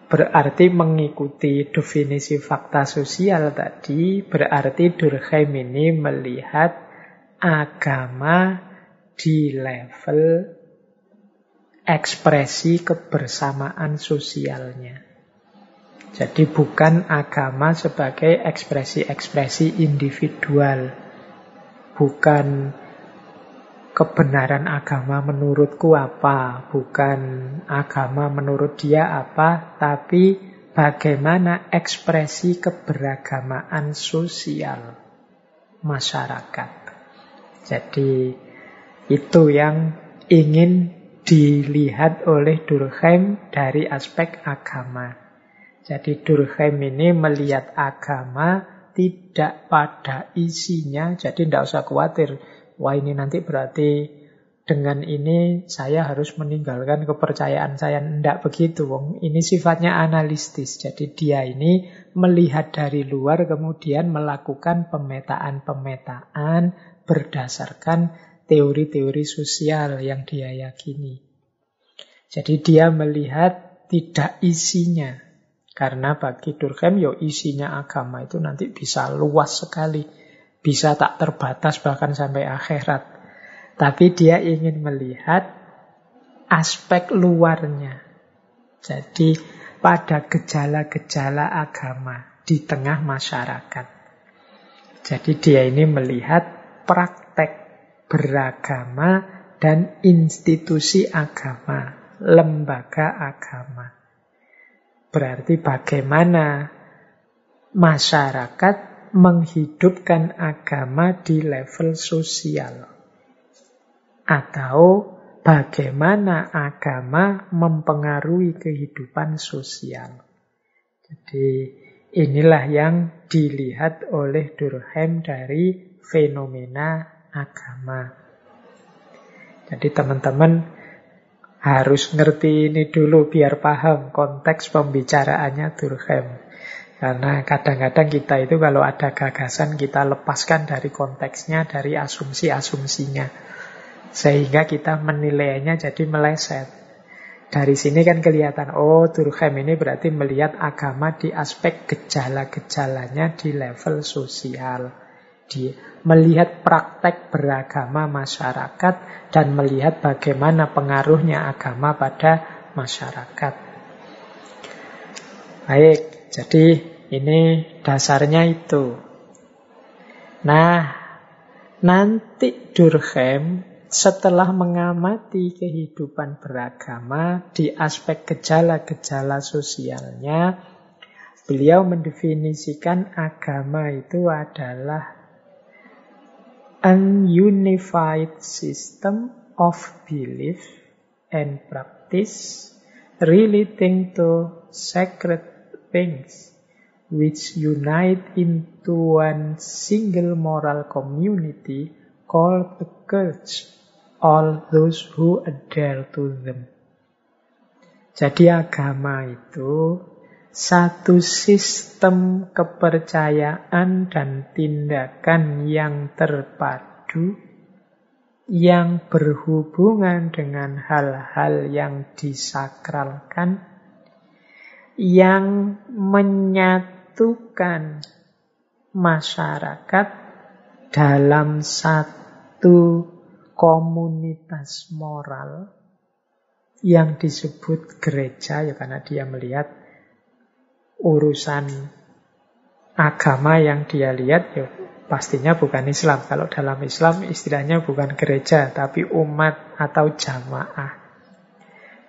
A: Berarti mengikuti definisi fakta sosial tadi, berarti Durkheim ini melihat agama di level ekspresi kebersamaan sosialnya. Jadi bukan agama sebagai ekspresi-ekspresi individual. Bukan kebenaran agama menurutku apa, bukan agama menurut dia apa, tapi bagaimana ekspresi keberagamaan sosial masyarakat. Jadi itu yang ingin dilihat oleh Durkheim dari aspek agama. Jadi Durkheim ini melihat agama tidak pada isinya, jadi tidak usah khawatir wah ini nanti berarti dengan ini saya harus meninggalkan kepercayaan saya. Tidak begitu, wong. Ini sifatnya analistis. Jadi dia ini melihat dari luar kemudian melakukan pemetaan-pemetaan berdasarkan teori-teori sosial yang dia yakini. Jadi dia melihat tidak isinya. Karena bagi Durkheim, yo isinya agama itu nanti bisa luas sekali bisa tak terbatas bahkan sampai akhirat. Tapi dia ingin melihat aspek luarnya. Jadi pada gejala-gejala agama di tengah masyarakat. Jadi dia ini melihat praktek beragama dan institusi agama, lembaga agama. Berarti bagaimana masyarakat menghidupkan agama di level sosial. Atau bagaimana agama mempengaruhi kehidupan sosial. Jadi inilah yang dilihat oleh Durkheim dari fenomena agama. Jadi teman-teman Harus ngerti ini dulu biar paham konteks pembicaraannya Durkheim. Karena kadang-kadang kita itu kalau ada gagasan kita lepaskan dari konteksnya, dari asumsi-asumsinya. Sehingga kita menilainya jadi meleset. Dari sini kan kelihatan, oh Durkheim ini berarti melihat agama di aspek gejala-gejalanya di level sosial. Di melihat praktek beragama masyarakat dan melihat bagaimana pengaruhnya agama pada masyarakat. Baik, jadi ini dasarnya itu. Nah, nanti Durkheim setelah mengamati kehidupan beragama di aspek gejala-gejala sosialnya, beliau mendefinisikan agama itu adalah an unified system of belief and practice relating to sacred things which unite into one single moral community called the church, all those who adhere to them. Jadi agama itu satu sistem kepercayaan dan tindakan yang terpadu yang berhubungan dengan hal-hal yang disakralkan yang menyatukan masyarakat dalam satu komunitas moral yang disebut gereja ya karena dia melihat urusan agama yang dia lihat ya pastinya bukan Islam. Kalau dalam Islam istilahnya bukan gereja tapi umat atau jamaah.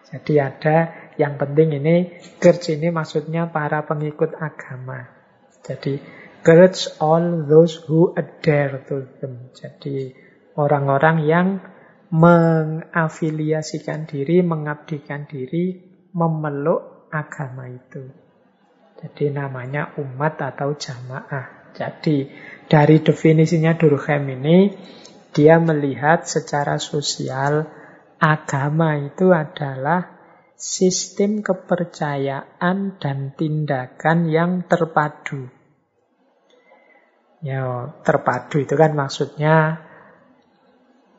A: Jadi ada yang penting ini church ini maksudnya para pengikut agama. Jadi church all those who adhere to them. Jadi orang-orang yang mengafiliasikan diri, mengabdikan diri, memeluk agama itu. Jadi namanya umat atau jamaah. Jadi dari definisinya Durkheim ini, dia melihat secara sosial agama itu adalah sistem kepercayaan dan tindakan yang terpadu. Ya, terpadu itu kan maksudnya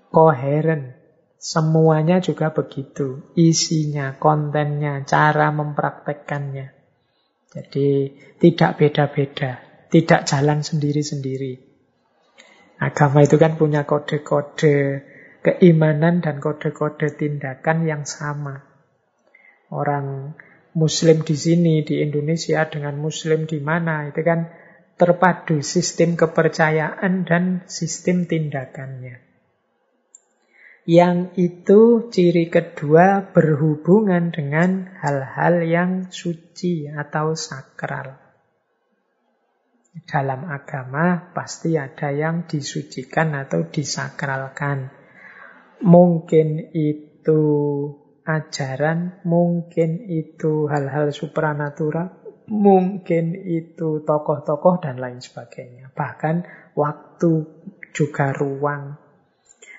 A: koheren. Semuanya juga begitu. Isinya, kontennya, cara mempraktekkannya. Jadi tidak beda-beda, tidak jalan sendiri-sendiri. Agama itu kan punya kode-kode keimanan dan kode-kode tindakan yang sama. Orang Muslim di sini, di Indonesia, dengan Muslim di mana, itu kan terpadu sistem kepercayaan dan sistem tindakannya. Yang itu ciri kedua berhubungan dengan hal-hal yang suci atau sakral. Dalam agama pasti ada yang disucikan atau disakralkan. Mungkin itu ajaran, mungkin itu hal-hal supranatural, mungkin itu tokoh-tokoh dan lain sebagainya. Bahkan waktu juga ruang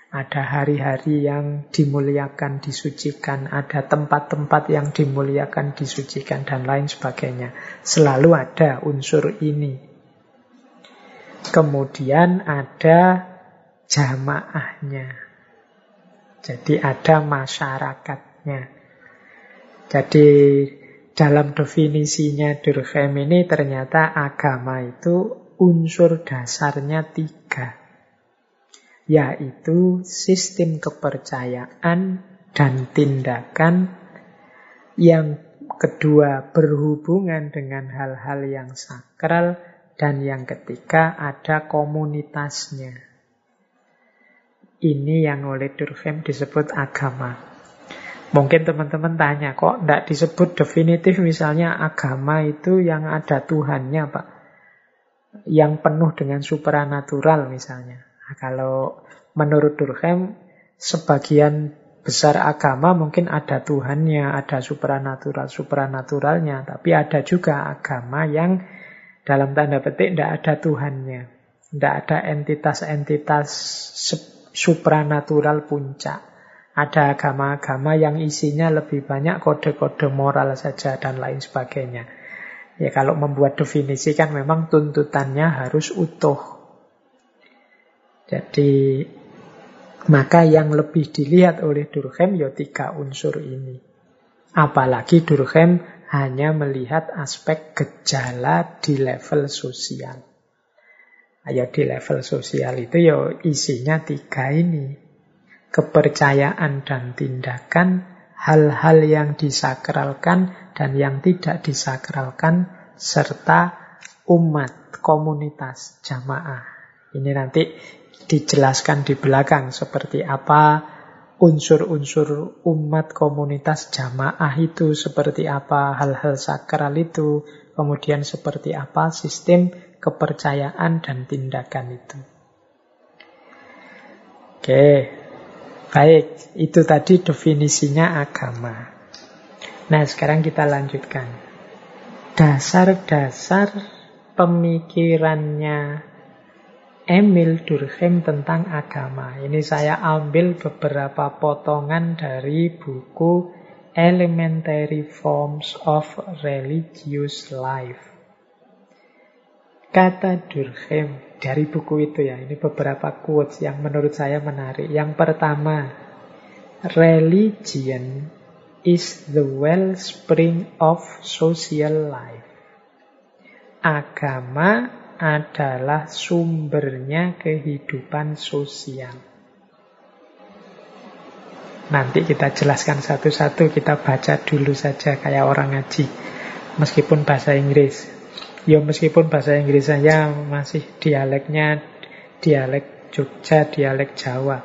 A: ada hari-hari yang dimuliakan, disucikan, ada tempat-tempat yang dimuliakan, disucikan, dan lain sebagainya. Selalu ada unsur ini. Kemudian ada jamaahnya. Jadi ada Jadi dalam definisinya Durkheim ini ternyata agama itu unsur dasarnya tiga yaitu sistem kepercayaan dan tindakan yang kedua berhubungan dengan hal-hal yang sakral dan yang ketiga ada komunitasnya. Ini yang oleh Durkheim disebut agama. Mungkin teman-teman tanya, kok tidak disebut definitif misalnya agama itu yang ada Tuhannya Pak? Yang penuh dengan supranatural misalnya. Nah, kalau menurut Durkheim, sebagian besar agama mungkin ada Tuhannya, ada supranatural-supranaturalnya. Tapi ada juga agama yang dalam tanda petik tidak ada Tuhannya. Tidak ada entitas-entitas supranatural puncak. Ada agama-agama yang isinya lebih banyak kode-kode moral saja dan lain sebagainya. Ya kalau membuat definisi kan memang tuntutannya harus utuh. Jadi maka yang lebih dilihat oleh Durkheim ya tiga unsur ini. Apalagi Durkheim hanya melihat aspek gejala di level sosial. Ayo di level sosial itu ya isinya tiga ini. Kepercayaan dan tindakan, hal-hal yang disakralkan dan yang tidak disakralkan, serta umat, komunitas, jamaah. Ini nanti dijelaskan di belakang seperti apa unsur-unsur umat komunitas jamaah itu seperti apa, hal-hal sakral itu, kemudian seperti apa sistem kepercayaan dan tindakan itu. Oke, baik, itu tadi definisinya agama. Nah, sekarang kita lanjutkan. Dasar-dasar pemikirannya Emil Durkheim tentang agama. Ini saya ambil beberapa potongan dari buku Elementary Forms of Religious Life. Kata Durkheim dari buku itu ya, ini beberapa quotes yang menurut saya menarik. Yang pertama, religion is the wellspring of social life. Agama adalah sumbernya kehidupan sosial. Nanti kita jelaskan satu-satu, kita baca dulu saja kayak orang ngaji. Meskipun bahasa Inggris. Ya meskipun bahasa Inggris saya masih dialeknya dialek Jogja, dialek Jawa.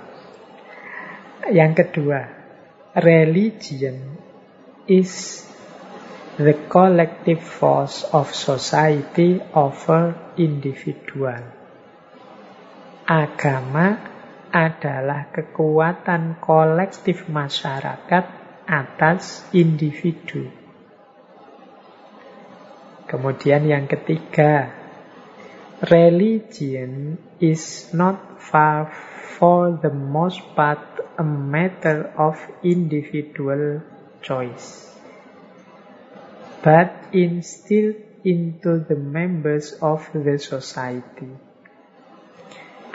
A: Yang kedua, religion is the collective force of society over individual. Agama adalah kekuatan kolektif masyarakat atas individu. Kemudian yang ketiga, religion is not far for the most part a matter of individual choice but instilled into the members of the society.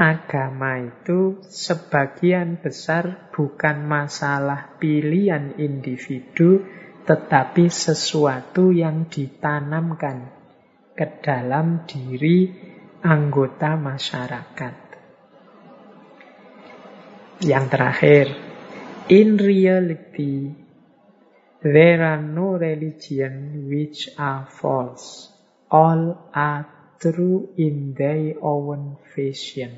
A: Agama itu sebagian besar bukan masalah pilihan individu, tetapi sesuatu yang ditanamkan ke dalam diri anggota masyarakat. Yang terakhir, in reality, There are no religion which are false. All are true in their own fashion.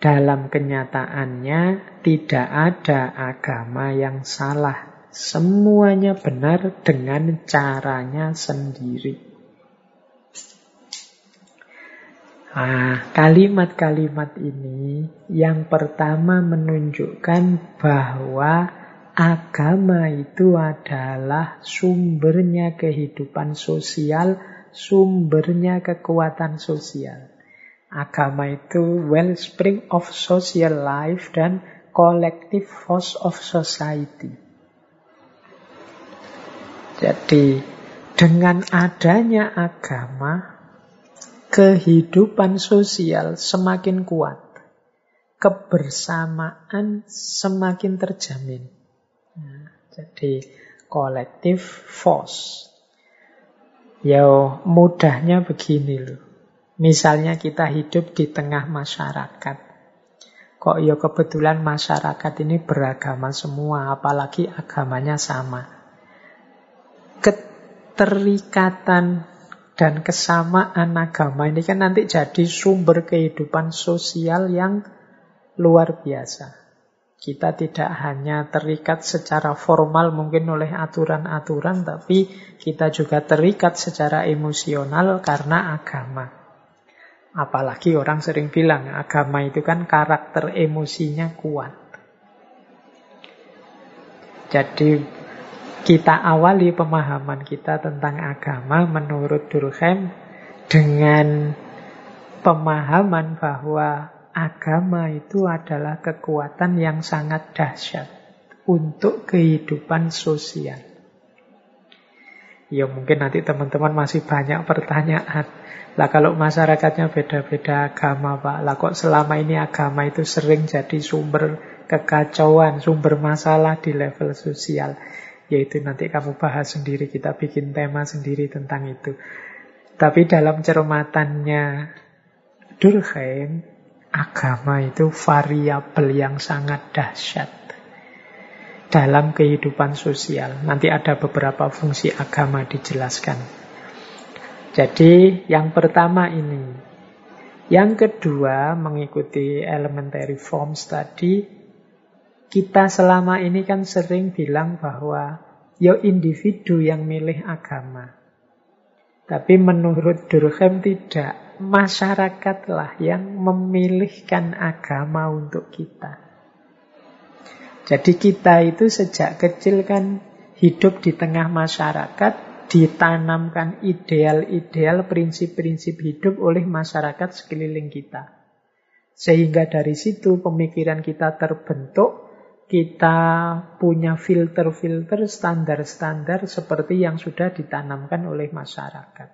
A: Dalam kenyataannya, tidak ada agama yang salah. Semuanya benar dengan caranya sendiri. Nah, kalimat-kalimat ini yang pertama menunjukkan bahwa agama itu adalah sumbernya kehidupan sosial, sumbernya kekuatan sosial. Agama itu wellspring of social life dan collective force of society. Jadi, dengan adanya agama, kehidupan sosial semakin kuat. Kebersamaan semakin terjamin. Nah, jadi kolektif force. Ya mudahnya begini loh. Misalnya kita hidup di tengah masyarakat. Kok ya kebetulan masyarakat ini beragama semua, apalagi agamanya sama. Keterikatan dan kesamaan agama ini kan nanti jadi sumber kehidupan sosial yang luar biasa. Kita tidak hanya terikat secara formal mungkin oleh aturan-aturan, tapi kita juga terikat secara emosional karena agama. Apalagi orang sering bilang agama itu kan karakter emosinya kuat. Jadi kita awali pemahaman kita tentang agama menurut Durkheim dengan pemahaman bahwa agama itu adalah kekuatan yang sangat dahsyat untuk kehidupan sosial. Ya mungkin nanti teman-teman masih banyak pertanyaan. Lah kalau masyarakatnya beda-beda agama Pak, lah kok selama ini agama itu sering jadi sumber kekacauan, sumber masalah di level sosial. Yaitu nanti kamu bahas sendiri, kita bikin tema sendiri tentang itu. Tapi dalam cermatannya Durkheim, agama itu variabel yang sangat dahsyat dalam kehidupan sosial. Nanti ada beberapa fungsi agama dijelaskan. Jadi yang pertama ini. Yang kedua mengikuti elementary forms tadi kita selama ini kan sering bilang bahwa ya individu yang milih agama. Tapi menurut Durkheim tidak. Masyarakatlah yang memilihkan agama untuk kita. Jadi kita itu sejak kecil kan hidup di tengah masyarakat, ditanamkan ideal-ideal, prinsip-prinsip hidup oleh masyarakat sekeliling kita. Sehingga dari situ pemikiran kita terbentuk, kita punya filter-filter, standar-standar seperti yang sudah ditanamkan oleh masyarakat.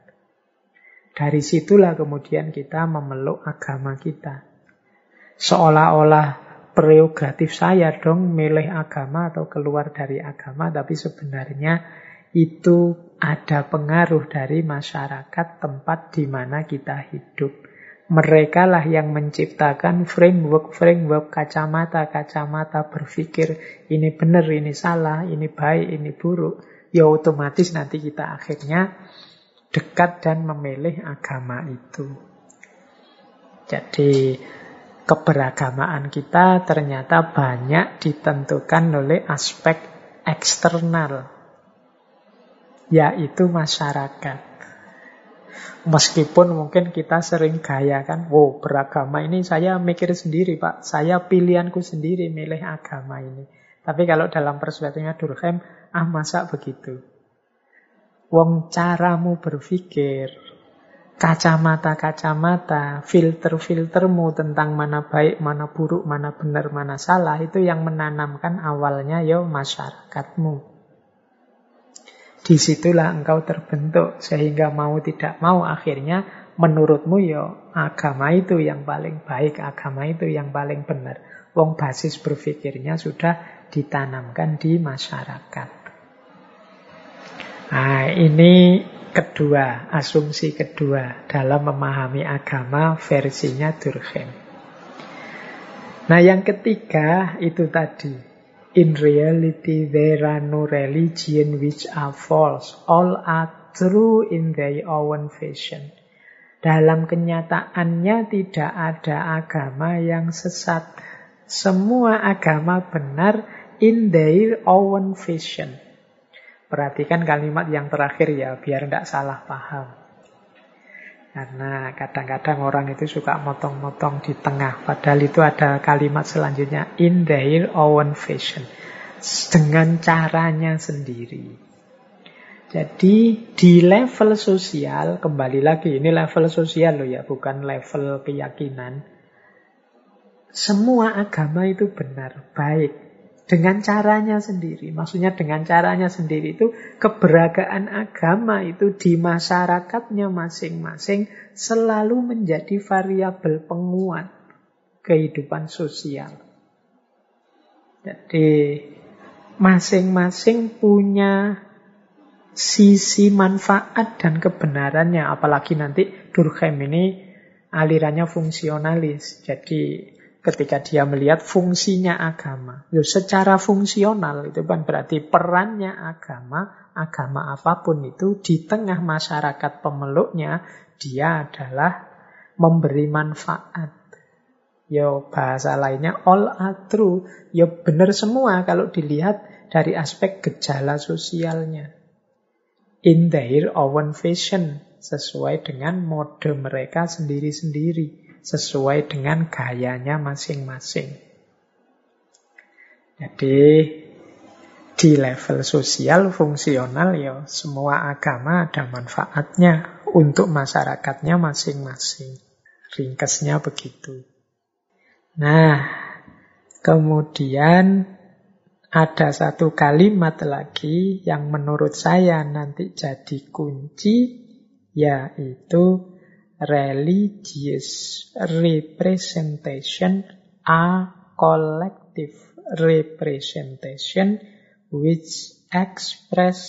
A: Dari situlah kemudian kita memeluk agama kita. Seolah-olah prerogatif saya dong milih agama atau keluar dari agama, tapi sebenarnya itu ada pengaruh dari masyarakat tempat di mana kita hidup. Mereka lah yang menciptakan framework-framework kacamata-kacamata berpikir ini benar, ini salah, ini baik, ini buruk. Ya otomatis nanti kita akhirnya dekat dan memilih agama itu. Jadi keberagamaan kita ternyata banyak ditentukan oleh aspek eksternal, yaitu masyarakat. Meskipun mungkin kita sering gaya kan, wow beragama ini saya mikir sendiri pak, saya pilihanku sendiri milih agama ini. Tapi kalau dalam perspektifnya Durkheim, ah masa begitu? Wong caramu berpikir, kacamata-kacamata, filter-filtermu tentang mana baik, mana buruk, mana benar, mana salah, itu yang menanamkan awalnya ya masyarakatmu. Di situlah engkau terbentuk sehingga mau tidak mau akhirnya menurutmu ya agama itu yang paling baik, agama itu yang paling benar. Wong basis berpikirnya sudah ditanamkan di masyarakat. Nah, ini kedua, asumsi kedua dalam memahami agama versinya Durkheim. Nah, yang ketiga itu tadi In reality, there are no religion which are false. All are true in their own fashion. Dalam kenyataannya tidak ada agama yang sesat. Semua agama benar in their own fashion. Perhatikan kalimat yang terakhir ya, biar tidak salah paham. Karena kadang-kadang orang itu suka motong-motong di tengah. Padahal itu ada kalimat selanjutnya. In their own fashion. Dengan caranya sendiri. Jadi di level sosial, kembali lagi, ini level sosial loh ya, bukan level keyakinan. Semua agama itu benar, baik. Dengan caranya sendiri. Maksudnya dengan caranya sendiri itu keberagaman agama itu di masyarakatnya masing-masing selalu menjadi variabel penguat kehidupan sosial. Jadi masing-masing punya sisi manfaat dan kebenarannya. Apalagi nanti Durkheim ini alirannya fungsionalis. Jadi ketika dia melihat fungsinya agama. Ya, secara fungsional itu kan berarti perannya agama, agama apa pun itu di tengah masyarakat pemeluknya, dia adalah memberi manfaat. Yo bahasa lainnya all are true. Yo benar semua kalau dilihat dari aspek gejala sosialnya. In their own fashion, sesuai dengan mode mereka sendiri-sendiri sesuai dengan gayanya masing-masing. Jadi di level sosial fungsional ya semua agama ada manfaatnya untuk masyarakatnya masing-masing. Ringkasnya begitu. Nah, kemudian ada satu kalimat lagi yang menurut saya nanti jadi kunci, yaitu religious representation a collective representation which express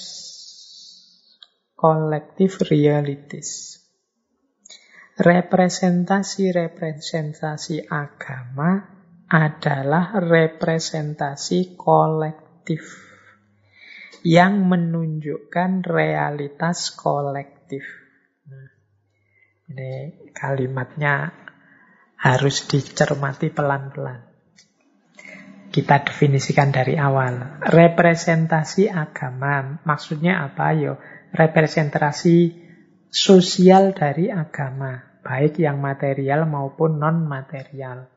A: collective realities. Representasi-representasi agama adalah representasi kolektif yang menunjukkan realitas kolektif. Ini kalimatnya harus dicermati pelan-pelan. Kita definisikan dari awal. Representasi agama maksudnya apa? Yo, representasi sosial dari agama, baik yang material maupun non-material.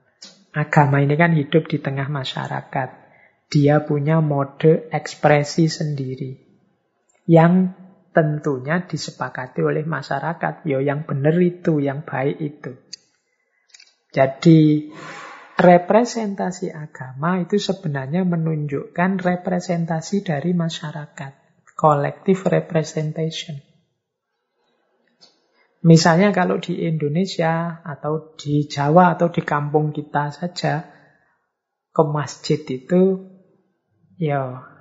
A: Agama ini kan hidup di tengah masyarakat. Dia punya mode ekspresi sendiri. Yang tentunya disepakati oleh masyarakat. Yo yang benar itu, yang baik itu. Jadi representasi agama itu sebenarnya menunjukkan representasi dari masyarakat. Collective representation. Misalnya kalau di Indonesia atau di Jawa atau di kampung kita saja ke masjid itu ya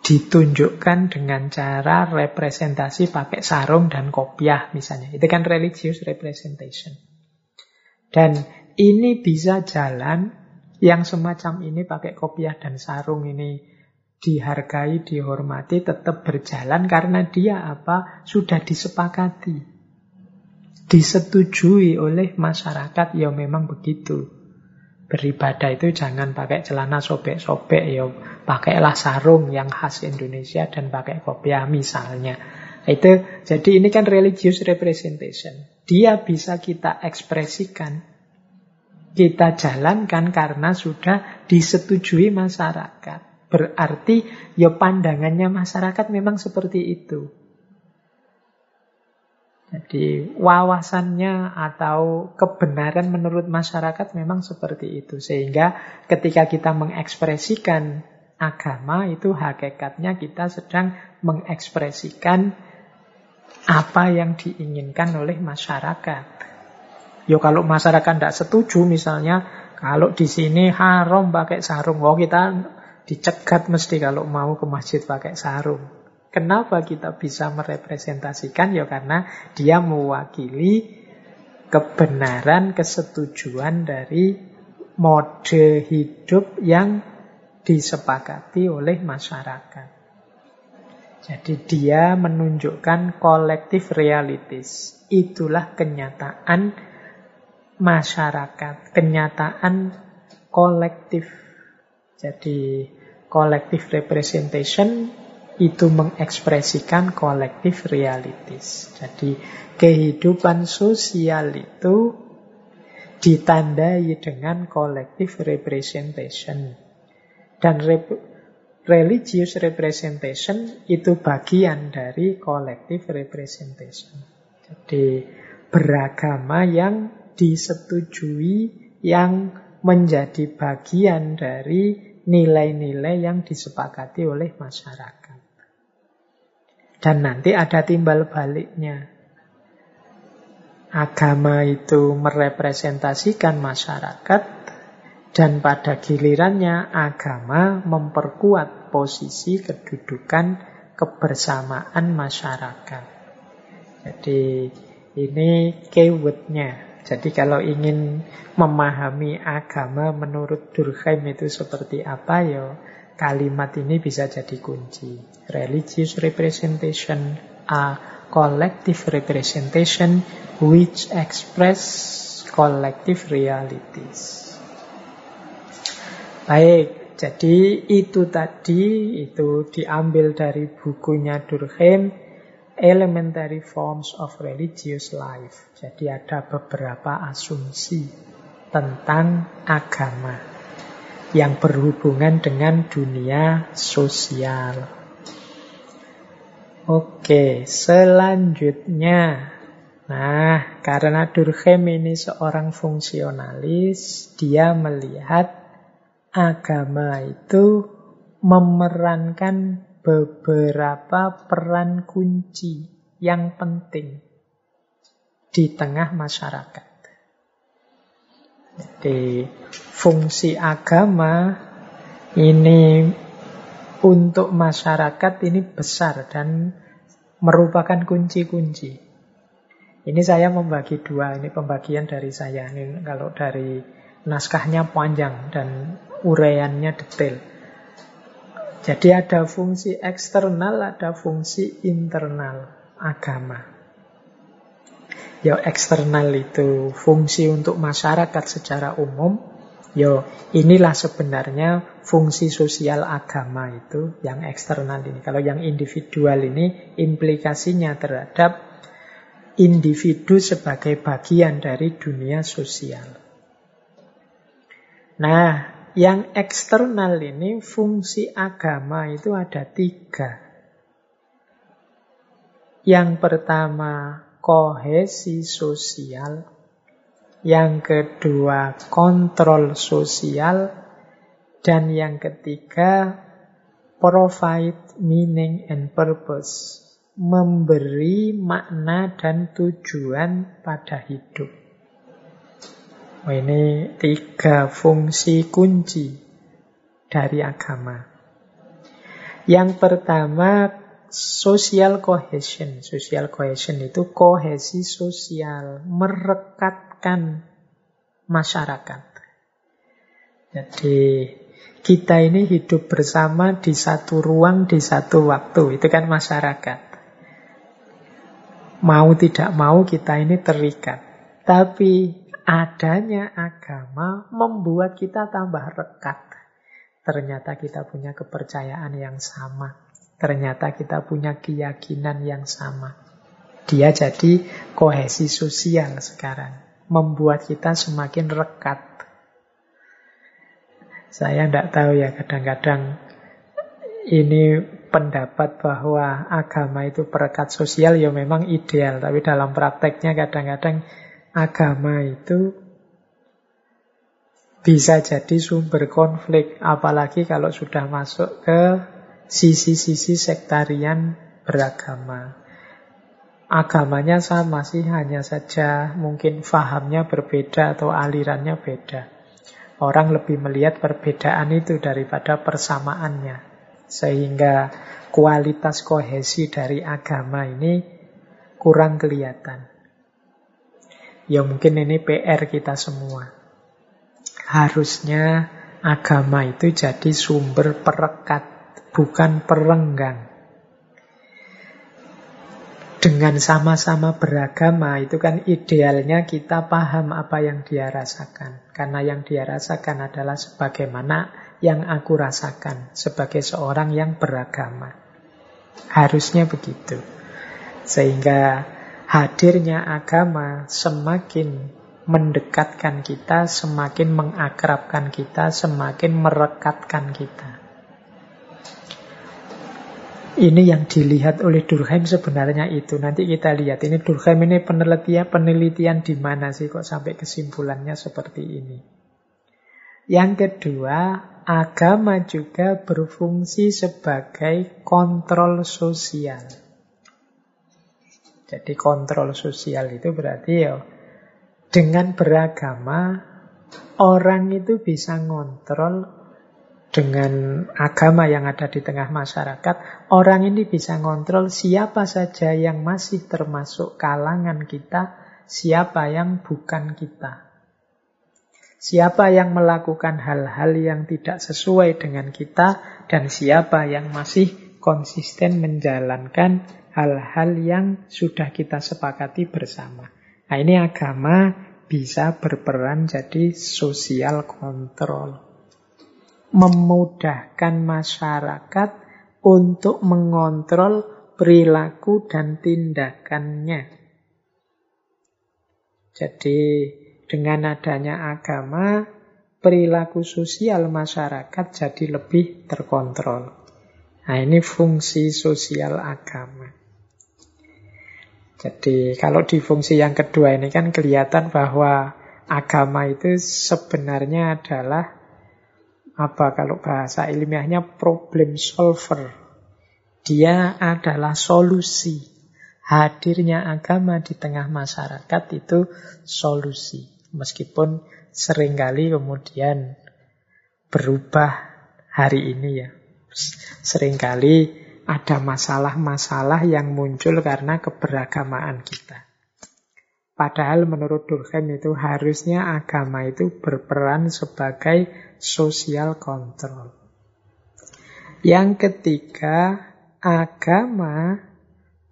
A: ditunjukkan dengan cara representasi pakai sarung dan kopiah misalnya. Itu kan religious representation. Dan ini bisa jalan yang semacam ini pakai kopiah dan sarung ini dihargai, dihormati, tetap berjalan karena dia apa? Sudah disepakati. Disetujui oleh masyarakat, ya memang begitu. Beribadah itu jangan pakai celana sobek-sobek, ya pakailah sarung yang khas Indonesia dan pakai kopiah misalnya. Itu jadi ini kan religious representation. Dia bisa kita ekspresikan, kita jalankan karena sudah disetujui masyarakat. Berarti ya pandangannya masyarakat memang seperti itu. Jadi wawasannya atau kebenaran menurut masyarakat memang seperti itu. Sehingga ketika kita mengekspresikan agama itu hakikatnya kita sedang mengekspresikan apa yang diinginkan oleh masyarakat. Yo kalau masyarakat tidak setuju misalnya kalau di sini haram pakai sarung, oh kita Dicegat mesti kalau mau ke masjid pakai sarung. Kenapa kita bisa merepresentasikan? Ya karena dia mewakili kebenaran, kesetujuan dari mode hidup yang disepakati oleh masyarakat. Jadi dia menunjukkan kolektif realities. Itulah kenyataan masyarakat, kenyataan kolektif. Jadi collective representation itu mengekspresikan collective realities. Jadi kehidupan sosial itu ditandai dengan collective representation. Dan rep religious representation itu bagian dari collective representation. Jadi beragama yang disetujui yang menjadi bagian dari nilai-nilai yang disepakati oleh masyarakat. Dan nanti ada timbal baliknya. Agama itu merepresentasikan masyarakat dan pada gilirannya agama memperkuat posisi kedudukan kebersamaan masyarakat. Jadi ini keywordnya jadi kalau ingin memahami agama menurut Durkheim itu seperti apa ya kalimat ini bisa jadi kunci. Religious representation a collective representation which express collective realities. Baik, jadi itu tadi itu diambil dari bukunya Durkheim elementary forms of religious life. Jadi ada beberapa asumsi tentang agama yang berhubungan dengan dunia sosial. Oke, selanjutnya. Nah, karena Durkheim ini seorang fungsionalis, dia melihat agama itu memerankan beberapa peran kunci yang penting di tengah masyarakat. Jadi fungsi agama ini untuk masyarakat ini besar dan merupakan kunci-kunci. Ini saya membagi dua, ini pembagian dari saya. Ini kalau dari naskahnya panjang dan uraiannya detail. Jadi ada fungsi eksternal, ada fungsi internal agama. Ya eksternal itu fungsi untuk masyarakat secara umum. Ya inilah sebenarnya fungsi sosial agama itu yang eksternal ini. Kalau yang individual ini implikasinya terhadap individu sebagai bagian dari dunia sosial. Nah, yang eksternal ini fungsi agama itu ada tiga. Yang pertama kohesi sosial, yang kedua kontrol sosial, dan yang ketiga provide meaning and purpose memberi makna dan tujuan pada hidup. Ini tiga fungsi kunci dari agama. Yang pertama, social cohesion. Social cohesion itu kohesi sosial, merekatkan masyarakat. Jadi kita ini hidup bersama di satu ruang, di satu waktu. Itu kan masyarakat. Mau tidak mau kita ini terikat. Tapi adanya agama membuat kita tambah rekat. Ternyata kita punya kepercayaan yang sama. Ternyata kita punya keyakinan yang sama. Dia jadi kohesi sosial sekarang. Membuat kita semakin rekat. Saya tidak tahu ya kadang-kadang ini pendapat bahwa agama itu perekat sosial ya memang ideal, tapi dalam prakteknya kadang-kadang agama itu bisa jadi sumber konflik, apalagi kalau sudah masuk ke sisi-sisi sektarian beragama. Agamanya sama sih, hanya saja mungkin fahamnya berbeda atau alirannya beda. Orang lebih melihat perbedaan itu daripada persamaannya. Sehingga kualitas kohesi dari agama ini kurang kelihatan. Ya mungkin ini PR kita semua. Harusnya agama itu jadi sumber perekat, bukan perenggang. Dengan sama-sama beragama itu kan idealnya kita paham apa yang dia rasakan. Karena yang dia rasakan adalah sebagaimana yang aku rasakan sebagai seorang yang beragama. Harusnya begitu. Sehingga hadirnya agama semakin mendekatkan kita, semakin mengakrabkan kita, semakin merekatkan kita. Ini yang dilihat oleh Durkheim sebenarnya itu. Nanti kita lihat ini Durkheim ini penelitian penelitian di mana sih kok sampai kesimpulannya seperti ini. Yang kedua, agama juga berfungsi sebagai kontrol sosial. Jadi kontrol sosial itu berarti ya dengan beragama orang itu bisa ngontrol dengan agama yang ada di tengah masyarakat, orang ini bisa ngontrol siapa saja yang masih termasuk kalangan kita, siapa yang bukan kita. Siapa yang melakukan hal-hal yang tidak sesuai dengan kita dan siapa yang masih konsisten menjalankan hal-hal yang sudah kita sepakati bersama. Nah ini agama bisa berperan jadi sosial kontrol. Memudahkan masyarakat untuk mengontrol perilaku dan tindakannya. Jadi dengan adanya agama, perilaku sosial masyarakat jadi lebih terkontrol. Nah, ini fungsi sosial agama. Jadi kalau di fungsi yang kedua ini kan kelihatan bahwa agama itu sebenarnya adalah apa kalau bahasa ilmiahnya problem solver. Dia adalah solusi. Hadirnya agama di tengah masyarakat itu solusi. Meskipun sering kali kemudian berubah hari ini ya. Seringkali ada masalah-masalah yang muncul karena keberagamaan kita. Padahal menurut Durkheim itu harusnya agama itu berperan sebagai social control. Yang ketiga, agama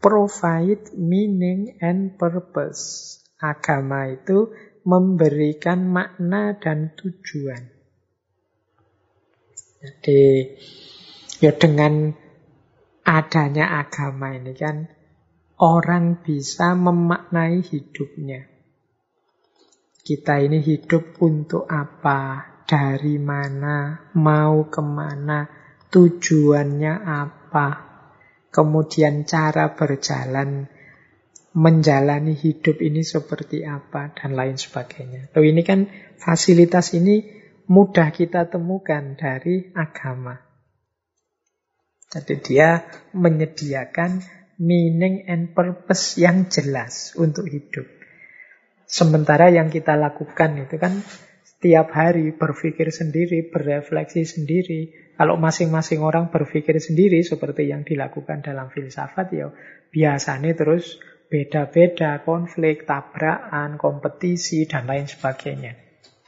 A: provide meaning and purpose. Agama itu memberikan makna dan tujuan. Jadi, ya dengan adanya agama ini kan orang bisa memaknai hidupnya. Kita ini hidup untuk apa, dari mana, mau ke mana, tujuannya apa, kemudian cara berjalan, menjalani hidup ini seperti apa, dan lain sebagainya. Loh ini kan fasilitas ini mudah kita temukan dari agama. Jadi dia menyediakan meaning and purpose yang jelas untuk hidup. Sementara yang kita lakukan itu kan setiap hari berpikir sendiri, berefleksi sendiri. Kalau masing-masing orang berpikir sendiri seperti yang dilakukan dalam filsafat ya biasanya terus beda-beda, konflik, tabrakan, kompetisi, dan lain sebagainya.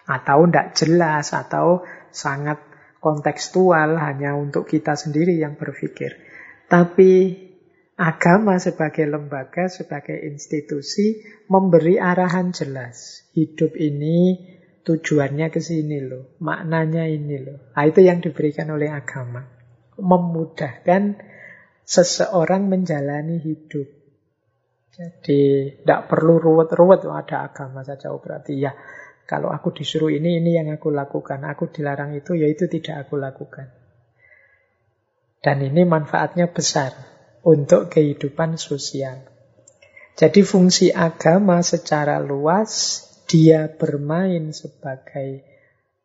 A: Atau tidak jelas, atau sangat kontekstual hanya untuk kita sendiri yang berpikir. Tapi Agama sebagai lembaga, sebagai institusi memberi arahan jelas. Hidup ini tujuannya ke sini loh, maknanya ini loh. Nah, itu yang diberikan oleh agama. Memudahkan seseorang menjalani hidup. Jadi tidak perlu ruwet-ruwet ada agama saja. Oh, berarti ya kalau aku disuruh ini, ini yang aku lakukan. Aku dilarang itu, ya itu tidak aku lakukan. Dan ini manfaatnya besar untuk kehidupan sosial. Jadi fungsi agama secara luas dia bermain sebagai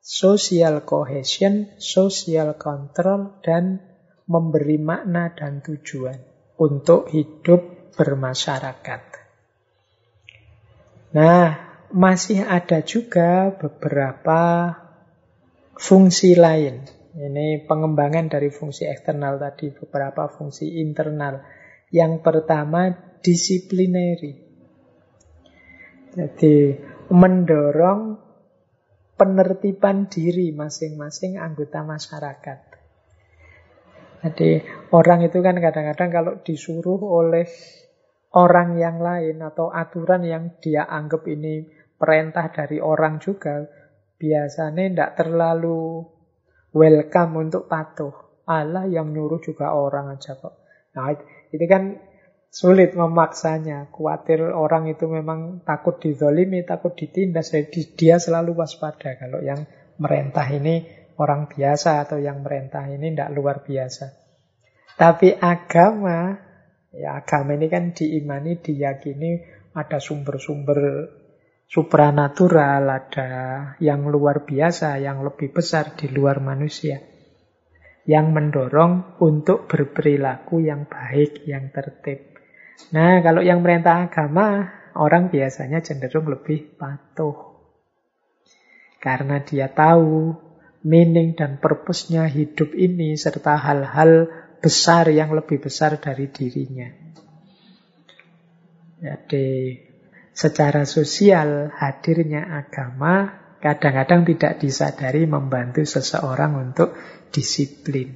A: social cohesion, social control, dan memberi makna dan tujuan untuk hidup bermasyarakat. Nah, masih ada juga beberapa fungsi lain ini pengembangan dari fungsi eksternal tadi, beberapa fungsi internal. Yang pertama, disiplineri. Jadi, mendorong penertiban diri masing-masing anggota masyarakat. Jadi, orang itu kan kadang-kadang kalau disuruh oleh orang yang lain atau aturan yang dia anggap ini perintah dari orang juga, biasanya tidak terlalu welcome untuk patuh. Allah yang nyuruh juga orang aja kok. Nah, itu kan sulit memaksanya. Khawatir orang itu memang takut dizolimi, takut ditindas. Jadi dia selalu waspada. Kalau yang merentah ini orang biasa atau yang merentah ini tidak luar biasa. Tapi agama, ya agama ini kan diimani, diyakini ada sumber-sumber supranatural, ada yang luar biasa, yang lebih besar di luar manusia. Yang mendorong untuk berperilaku yang baik, yang tertib. Nah, kalau yang merintah agama, orang biasanya cenderung lebih patuh. Karena dia tahu meaning dan purpose-nya hidup ini, serta hal-hal besar yang lebih besar dari dirinya. Jadi secara sosial hadirnya agama kadang-kadang tidak disadari membantu seseorang untuk disiplin,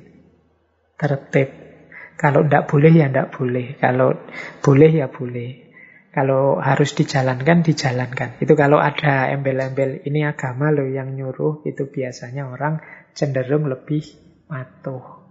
A: tertib. Kalau tidak boleh ya tidak boleh. Kalau boleh ya boleh. Kalau harus dijalankan, dijalankan. Itu kalau ada embel-embel ini agama loh yang nyuruh, itu biasanya orang cenderung lebih patuh.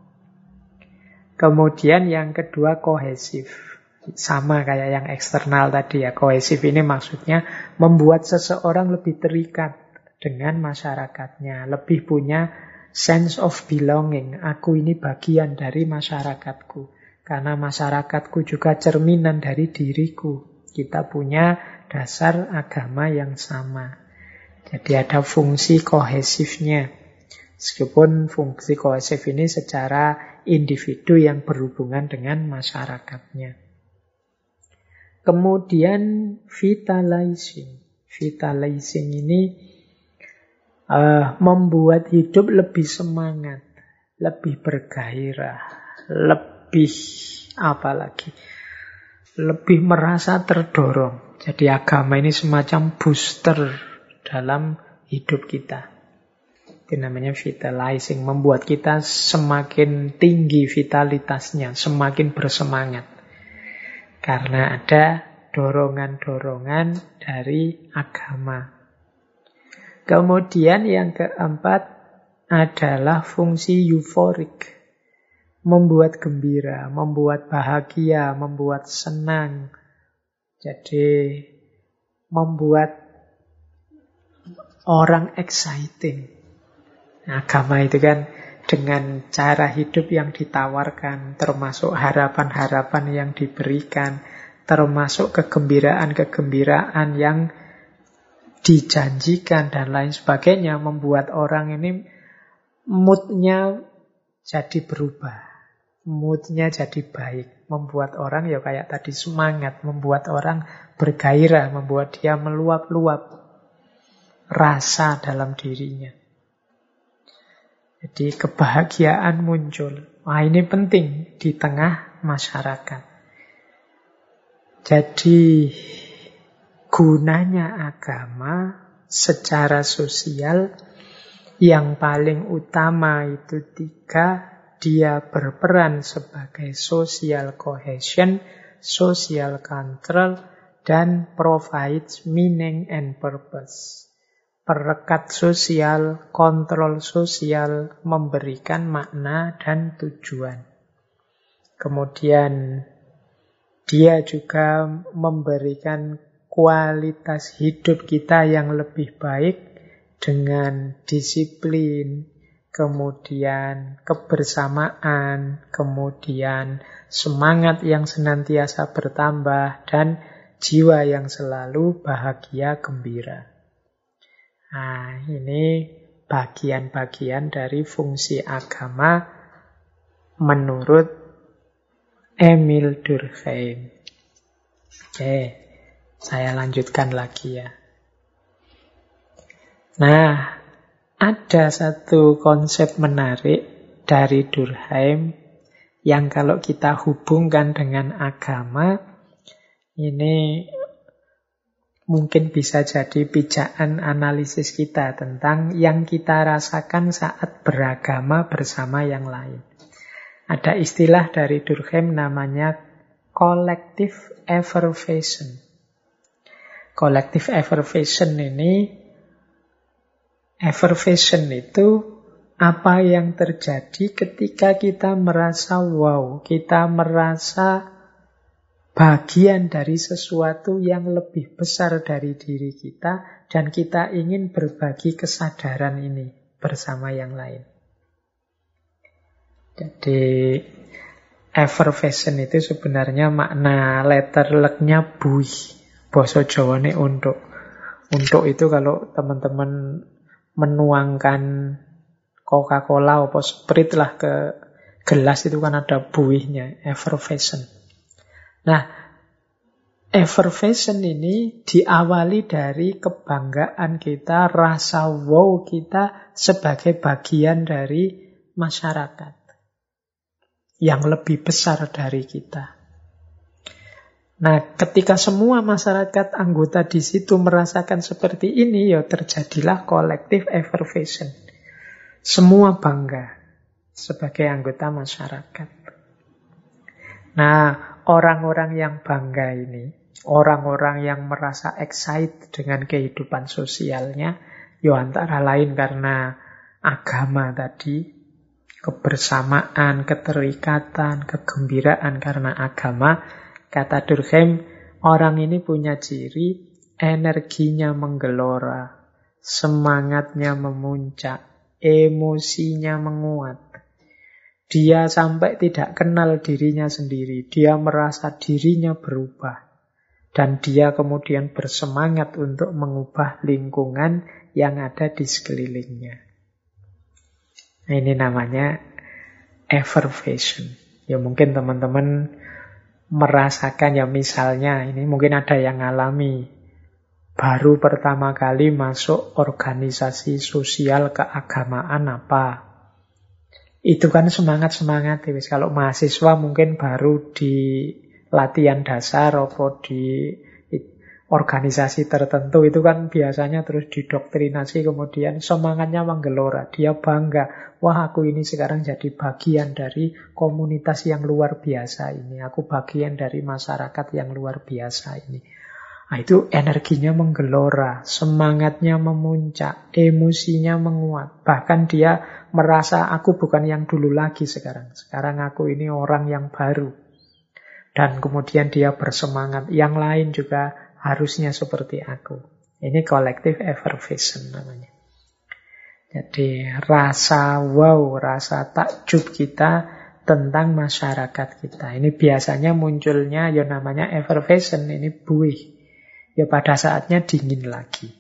A: Kemudian yang kedua kohesif. Sama kayak yang eksternal tadi ya. Kohesif ini maksudnya membuat seseorang lebih terikat dengan masyarakatnya. Lebih punya sense of belonging. Aku ini bagian dari masyarakatku. Karena masyarakatku juga cerminan dari diriku. Kita punya dasar agama yang sama. Jadi ada fungsi kohesifnya. Meskipun fungsi kohesif ini secara individu yang berhubungan dengan masyarakatnya. Kemudian vitalizing. Vitalizing ini uh, membuat hidup lebih semangat, lebih bergairah, lebih apa lagi? Lebih merasa terdorong. Jadi agama ini semacam booster dalam hidup kita. Itu namanya vitalizing, membuat kita semakin tinggi vitalitasnya, semakin bersemangat. Karena ada dorongan-dorongan dari agama. Kemudian yang keempat adalah fungsi euforik. Membuat gembira, membuat bahagia, membuat senang. Jadi membuat orang exciting. Agama itu kan dengan cara hidup yang ditawarkan, termasuk harapan-harapan yang diberikan, termasuk kegembiraan-kegembiraan yang dijanjikan dan lain sebagainya membuat orang ini moodnya jadi berubah moodnya jadi baik membuat orang ya kayak tadi semangat membuat orang bergairah membuat dia meluap-luap rasa dalam dirinya jadi kebahagiaan muncul wah ini penting di tengah masyarakat jadi gunanya agama secara sosial yang paling utama itu tiga, dia berperan sebagai social cohesion, social control, dan provides meaning and purpose. Perekat sosial, kontrol sosial, memberikan makna dan tujuan. Kemudian dia juga memberikan kualitas hidup kita yang lebih baik dengan disiplin, kemudian kebersamaan, kemudian semangat yang senantiasa bertambah, dan jiwa yang selalu bahagia gembira. Nah, ini bagian-bagian dari fungsi agama menurut Emil Durkheim. Oke, saya lanjutkan lagi ya. Nah, ada satu konsep menarik dari Durkheim yang kalau kita hubungkan dengan agama, ini mungkin bisa jadi pijakan analisis kita tentang yang kita rasakan saat beragama bersama yang lain. Ada istilah dari Durkheim namanya collective effervescence. Collective effervescence ini, effervescence itu apa yang terjadi ketika kita merasa wow, kita merasa bagian dari sesuatu yang lebih besar dari diri kita dan kita ingin berbagi kesadaran ini bersama yang lain. Jadi effervescent itu sebenarnya makna letter leknya bui. Boso ini untuk. Untuk itu kalau teman-teman menuangkan Coca-Cola atau Sprite lah ke gelas itu kan ada buihnya, effervescent. Nah, effervescent ini diawali dari kebanggaan kita, rasa wow kita sebagai bagian dari masyarakat yang lebih besar dari kita. Nah, ketika semua masyarakat anggota di situ merasakan seperti ini, ya terjadilah kolektif effervescence. Semua bangga sebagai anggota masyarakat. Nah, orang-orang yang bangga ini, orang-orang yang merasa excited dengan kehidupan sosialnya, ya antara lain karena agama tadi, kebersamaan, keterikatan, kegembiraan karena agama. Kata Durkheim, orang ini punya ciri energinya menggelora, semangatnya memuncak, emosinya menguat. Dia sampai tidak kenal dirinya sendiri, dia merasa dirinya berubah. Dan dia kemudian bersemangat untuk mengubah lingkungan yang ada di sekelilingnya. Nah, ini namanya effervescence. Ya mungkin teman-teman merasakan ya misalnya ini mungkin ada yang alami baru pertama kali masuk organisasi sosial keagamaan apa itu kan semangat-semangat kalau mahasiswa mungkin baru di latihan dasar atau di organisasi tertentu itu kan biasanya terus didoktrinasi kemudian semangatnya menggelora. Dia bangga wah aku ini sekarang jadi bagian dari komunitas yang luar biasa ini. Aku bagian dari masyarakat yang luar biasa ini. Nah, itu energinya menggelora semangatnya memuncak emosinya menguat. Bahkan dia merasa aku bukan yang dulu lagi sekarang sekarang aku ini orang yang baru dan kemudian dia bersemangat yang lain juga harusnya seperti aku. Ini kolektif effervescent namanya. Jadi rasa wow, rasa takjub kita tentang masyarakat kita. Ini biasanya munculnya ya namanya effervescent, ini buih. Ya pada saatnya dingin lagi.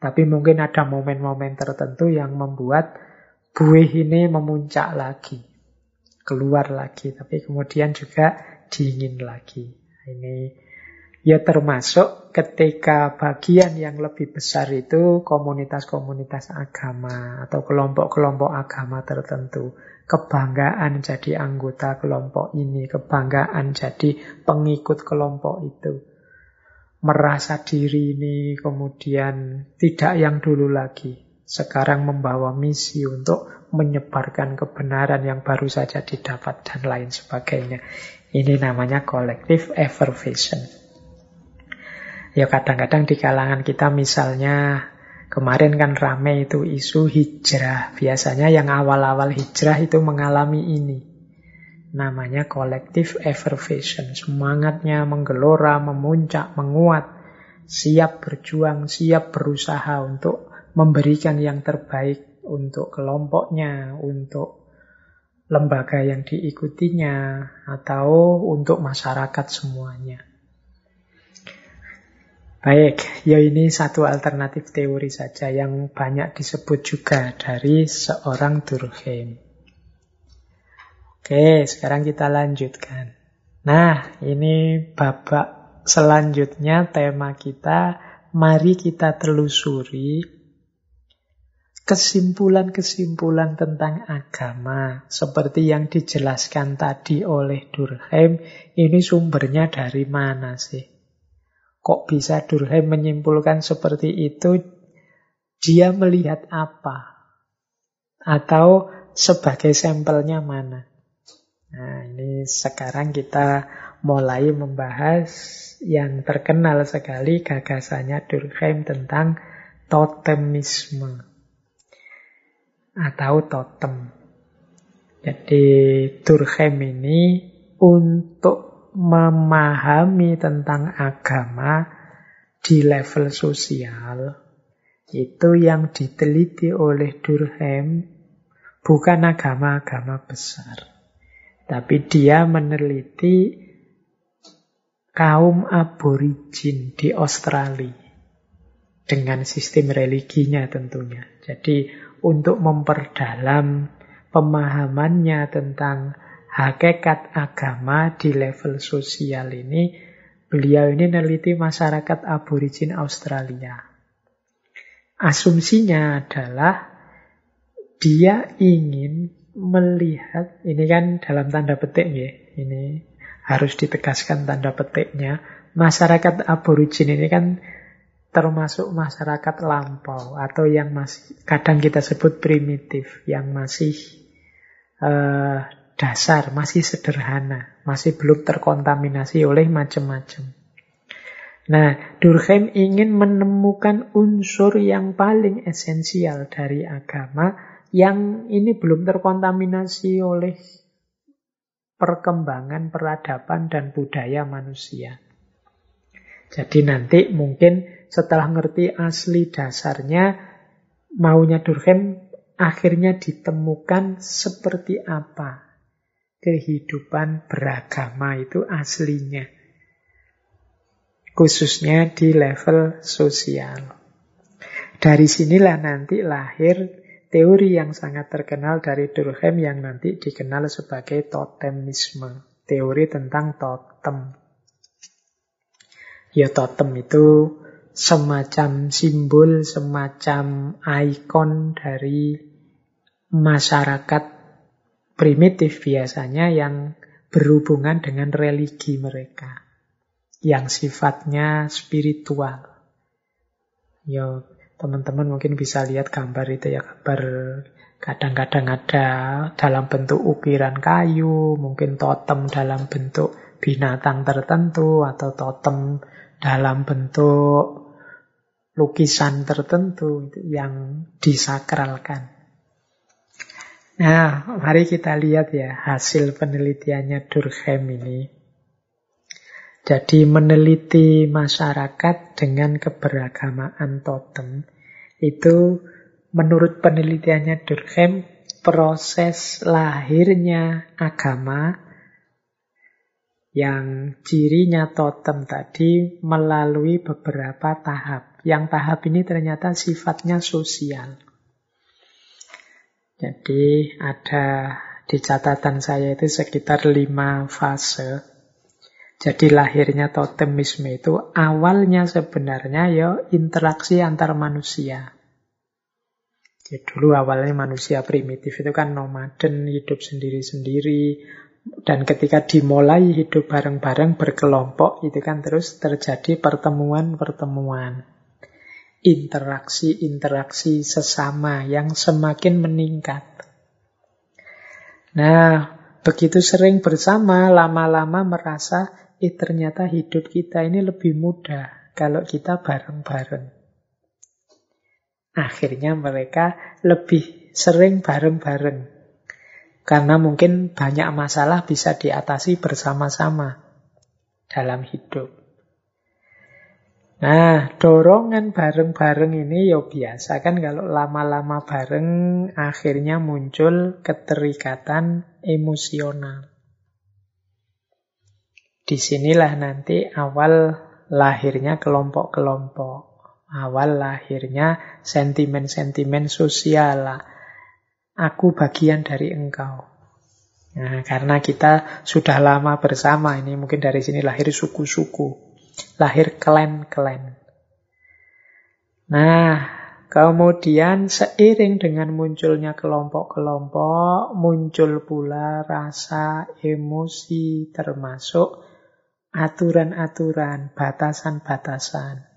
A: Tapi mungkin ada momen-momen tertentu yang membuat buih ini memuncak lagi. Keluar lagi, tapi kemudian juga dingin lagi. Ini Ya termasuk ketika bagian yang lebih besar itu komunitas-komunitas agama atau kelompok-kelompok agama tertentu. Kebanggaan jadi anggota kelompok ini, kebanggaan jadi pengikut kelompok itu. Merasa diri ini kemudian tidak yang dulu lagi. Sekarang membawa misi untuk menyebarkan kebenaran yang baru saja didapat dan lain sebagainya. Ini namanya kolektif effervescence. Ya kadang-kadang di kalangan kita misalnya kemarin kan rame itu isu hijrah. Biasanya yang awal-awal hijrah itu mengalami ini. Namanya kolektif effervescence. Semangatnya menggelora, memuncak, menguat. Siap berjuang, siap berusaha untuk memberikan yang terbaik untuk kelompoknya, untuk lembaga yang diikutinya, atau untuk masyarakat semuanya. Baik, ya ini satu alternatif teori saja yang banyak disebut juga dari seorang Durkheim. Oke, sekarang kita lanjutkan. Nah, ini babak selanjutnya tema kita, mari kita telusuri kesimpulan-kesimpulan tentang agama seperti yang dijelaskan tadi oleh Durkheim, ini sumbernya dari mana sih? Kok bisa Durkheim menyimpulkan seperti itu? Dia melihat apa? Atau sebagai sampelnya mana? Nah, ini sekarang kita mulai membahas yang terkenal sekali gagasannya Durkheim tentang totemisme atau totem. Jadi Durkheim ini untuk memahami tentang agama di level sosial itu yang diteliti oleh Durkheim bukan agama-agama besar. Tapi dia meneliti kaum aborigin di Australia dengan sistem religinya tentunya. Jadi untuk memperdalam pemahamannya tentang hakikat agama di level sosial ini, beliau ini neliti masyarakat aborigin Australia. Asumsinya adalah dia ingin melihat, ini kan dalam tanda petik ya, ini harus ditegaskan tanda petiknya, masyarakat aborigin ini kan termasuk masyarakat lampau atau yang masih kadang kita sebut primitif, yang masih uh, dasar, masih sederhana, masih belum terkontaminasi oleh macam-macam. Nah, Durkheim ingin menemukan unsur yang paling esensial dari agama yang ini belum terkontaminasi oleh perkembangan peradaban dan budaya manusia. Jadi nanti mungkin setelah ngerti asli dasarnya, maunya Durkheim akhirnya ditemukan seperti apa kehidupan beragama itu aslinya. khususnya di level sosial. Dari sinilah nanti lahir teori yang sangat terkenal dari Durkheim yang nanti dikenal sebagai totemisme. Teori tentang totem. Ya totem itu semacam simbol, semacam ikon dari masyarakat primitif biasanya yang berhubungan dengan religi mereka. Yang sifatnya spiritual. Ya Teman-teman mungkin bisa lihat gambar itu ya, gambar kadang-kadang ada dalam bentuk ukiran kayu, mungkin totem dalam bentuk binatang tertentu, atau totem dalam bentuk lukisan tertentu yang disakralkan. Nah, mari kita lihat ya hasil penelitiannya Durkheim ini. Jadi meneliti masyarakat dengan keberagamaan totem itu menurut penelitiannya Durkheim proses lahirnya agama yang cirinya totem tadi melalui beberapa tahap. Yang tahap ini ternyata sifatnya sosial. Jadi ada di catatan saya itu sekitar lima fase jadi lahirnya totemisme itu awalnya sebenarnya ya interaksi antar manusia. Jadi dulu awalnya manusia primitif itu kan nomaden, hidup sendiri-sendiri. Dan ketika dimulai hidup bareng-bareng berkelompok, itu kan terus terjadi pertemuan-pertemuan. Interaksi-interaksi sesama yang semakin meningkat. Nah, begitu sering bersama, lama-lama merasa eh ternyata hidup kita ini lebih mudah kalau kita bareng-bareng. Akhirnya mereka lebih sering bareng-bareng. Karena mungkin banyak masalah bisa diatasi bersama-sama dalam hidup. Nah, dorongan bareng-bareng ini ya biasa kan kalau lama-lama bareng akhirnya muncul keterikatan emosional. Di sinilah nanti awal lahirnya kelompok-kelompok. Awal lahirnya sentimen-sentimen sosial. Aku bagian dari engkau. Nah, karena kita sudah lama bersama, ini mungkin dari sini lahir suku-suku. Lahir klan-klan. Nah, kemudian seiring dengan munculnya kelompok-kelompok, muncul pula rasa emosi termasuk aturan-aturan, batasan-batasan.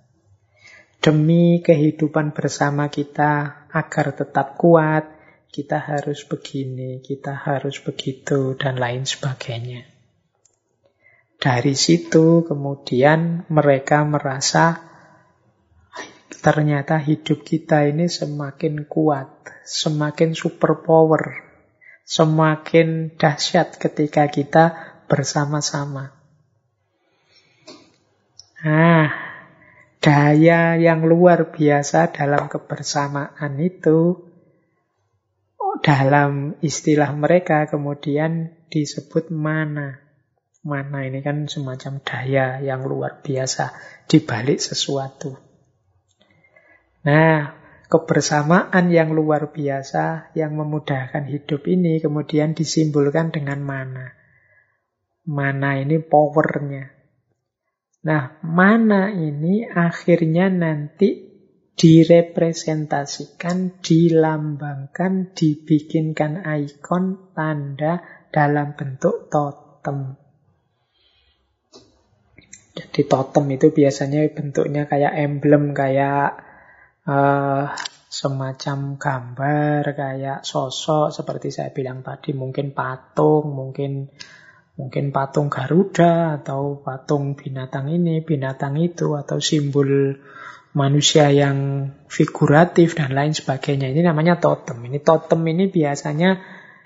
A: Demi kehidupan bersama kita agar tetap kuat, kita harus begini, kita harus begitu, dan lain sebagainya. Dari situ kemudian mereka merasa ternyata hidup kita ini semakin kuat, semakin superpower, semakin dahsyat ketika kita bersama-sama. Nah, daya yang luar biasa dalam kebersamaan itu dalam istilah mereka kemudian disebut mana. Mana ini kan semacam daya yang luar biasa di balik sesuatu. Nah, kebersamaan yang luar biasa yang memudahkan hidup ini kemudian disimbolkan dengan mana. Mana ini powernya. Nah, mana ini akhirnya nanti direpresentasikan, dilambangkan, dibikinkan ikon, tanda dalam bentuk totem. Jadi totem itu biasanya bentuknya kayak emblem, kayak uh, semacam gambar, kayak sosok, seperti saya bilang tadi, mungkin patung, mungkin Mungkin patung Garuda atau patung binatang ini, binatang itu, atau simbol manusia yang figuratif dan lain sebagainya. Ini namanya totem. Ini totem ini biasanya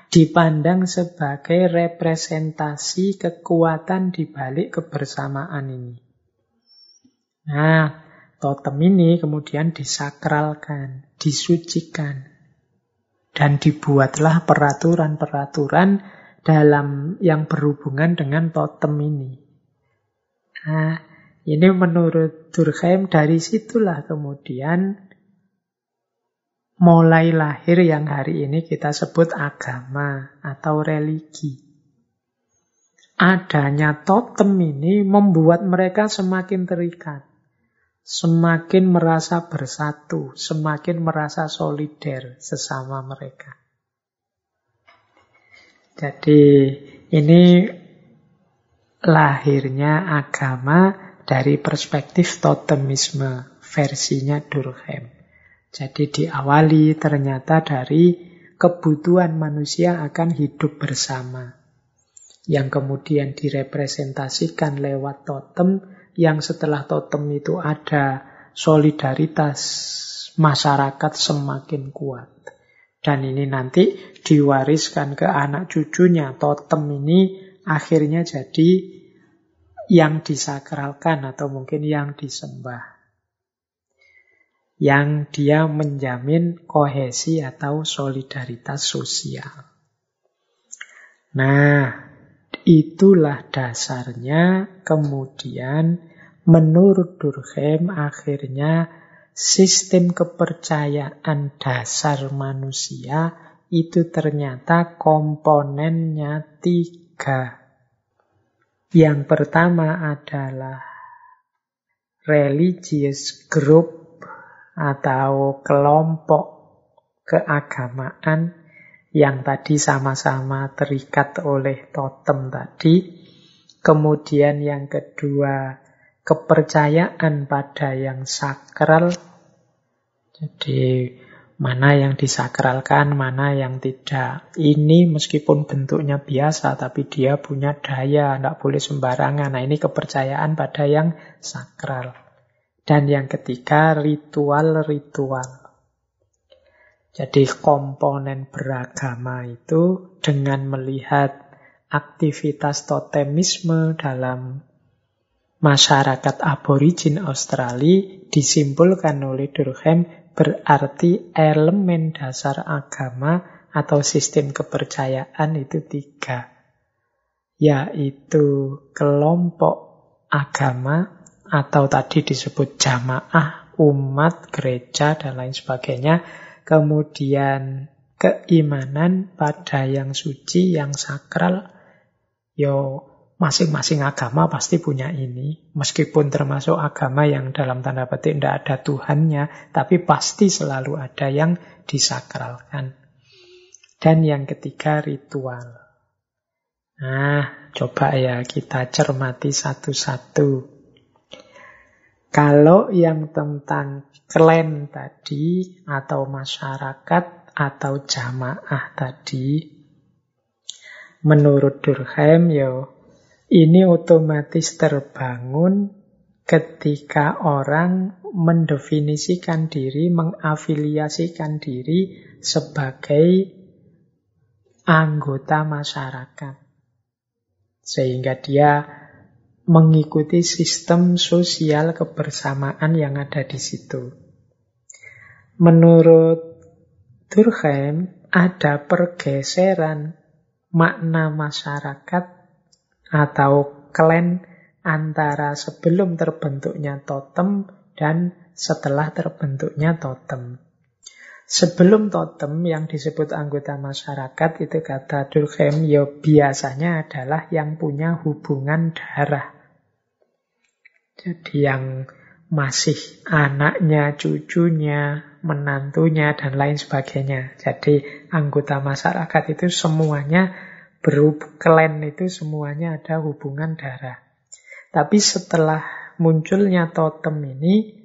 A: dipandang sebagai representasi kekuatan di balik kebersamaan ini. Nah, totem ini kemudian disakralkan, disucikan, dan dibuatlah peraturan-peraturan dalam yang berhubungan dengan totem ini. Nah, Ini menurut Durkheim dari situlah kemudian mulai lahir yang hari ini kita sebut agama atau religi. Adanya totem ini membuat mereka semakin terikat, semakin merasa bersatu, semakin merasa solider sesama mereka. Jadi ini lahirnya agama dari perspektif totemisme versinya Durkheim. Jadi diawali ternyata dari kebutuhan manusia akan hidup bersama. Yang kemudian direpresentasikan lewat totem, yang setelah totem itu ada solidaritas masyarakat semakin kuat. Dan ini nanti diwariskan ke anak cucunya. Totem ini akhirnya jadi yang disakralkan atau mungkin yang disembah yang dia menjamin kohesi atau solidaritas sosial. Nah, itulah dasarnya kemudian menurut Durkheim akhirnya sistem kepercayaan dasar manusia itu ternyata komponennya tiga. Yang pertama adalah religious group atau kelompok keagamaan yang tadi sama-sama terikat oleh totem tadi. Kemudian yang kedua, kepercayaan pada yang sakral. Jadi mana yang disakralkan, mana yang tidak. Ini meskipun bentuknya biasa, tapi dia punya daya, tidak boleh sembarangan. Nah ini kepercayaan pada yang sakral. Dan yang ketiga, ritual-ritual. Jadi komponen beragama itu dengan melihat aktivitas totemisme dalam masyarakat aborigin Australia disimpulkan oleh Durkheim berarti elemen dasar agama atau sistem kepercayaan itu tiga, yaitu kelompok agama, atau tadi disebut jamaah, umat, gereja, dan lain sebagainya. Kemudian keimanan pada yang suci, yang sakral, yo masing-masing agama pasti punya ini. Meskipun termasuk agama yang dalam tanda petik tidak ada Tuhannya, tapi pasti selalu ada yang disakralkan. Dan yang ketiga ritual. Nah, coba ya kita cermati satu-satu. Kalau yang tentang klan tadi atau masyarakat atau jamaah tadi, menurut Durkheim yo ini otomatis terbangun ketika orang mendefinisikan diri, mengafiliasikan diri sebagai anggota masyarakat. Sehingga dia mengikuti sistem sosial kebersamaan yang ada di situ. Menurut Durkheim, ada pergeseran makna masyarakat atau klan antara sebelum terbentuknya totem dan setelah terbentuknya totem. Sebelum totem yang disebut anggota masyarakat itu kata Durkheim ya biasanya adalah yang punya hubungan darah. Jadi yang masih anaknya, cucunya, menantunya, dan lain sebagainya. Jadi anggota masyarakat itu semuanya berhubung klan itu semuanya ada hubungan darah. Tapi setelah munculnya totem ini,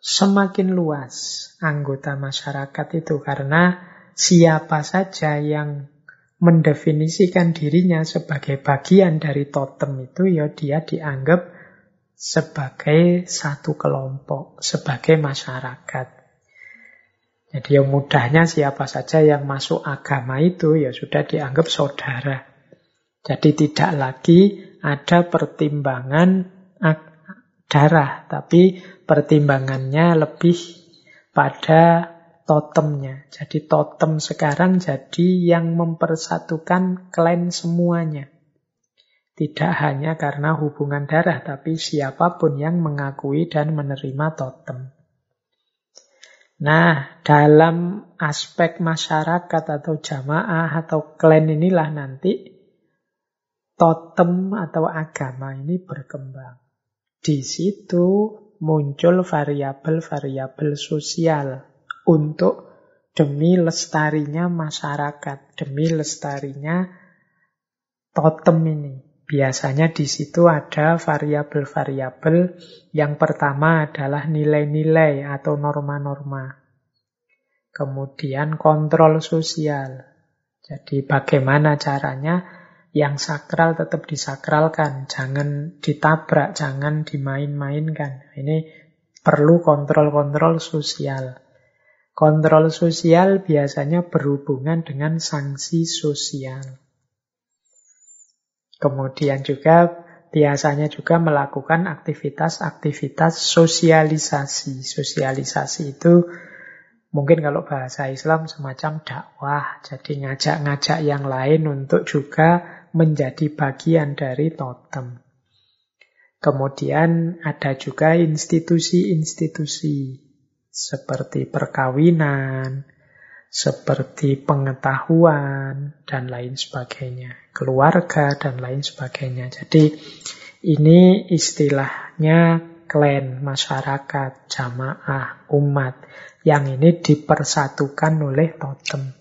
A: semakin luas anggota masyarakat itu karena siapa saja yang mendefinisikan dirinya sebagai bagian dari totem itu ya dia dianggap sebagai satu kelompok, sebagai masyarakat. Jadi yang mudahnya siapa saja yang masuk agama itu ya sudah dianggap saudara. Jadi tidak lagi ada pertimbangan darah, tapi pertimbangannya lebih pada totemnya. Jadi totem sekarang jadi yang mempersatukan klan semuanya. Tidak hanya karena hubungan darah, tapi siapa pun yang mengakui dan menerima totem. Nah, dalam aspek masyarakat atau jamaah atau klan inilah nanti totem atau agama ini berkembang. Di situ muncul variabel-variabel sosial untuk demi lestarinya masyarakat, demi lestarinya totem ini. Biasanya di situ ada variabel-variabel. Yang pertama adalah nilai-nilai atau norma-norma. Kemudian kontrol sosial. Jadi bagaimana caranya yang sakral tetap disakralkan, jangan ditabrak, jangan dimain-mainkan. Ini perlu kontrol-kontrol sosial. Kontrol sosial biasanya berhubungan dengan sanksi sosial. Kemudian juga biasanya juga melakukan aktivitas-aktivitas sosialisasi. Sosialisasi itu Mungkin kalau bahasa Islam semacam dakwah, jadi ngajak-ngajak yang lain untuk juga menjadi bagian dari totem. Kemudian ada juga institusi-institusi seperti perkawinan, seperti pengetahuan, dan lain sebagainya. Keluarga, dan lain sebagainya. Jadi ini istilahnya klan, masyarakat, jamaah, umat yang ini dipersatukan oleh totem.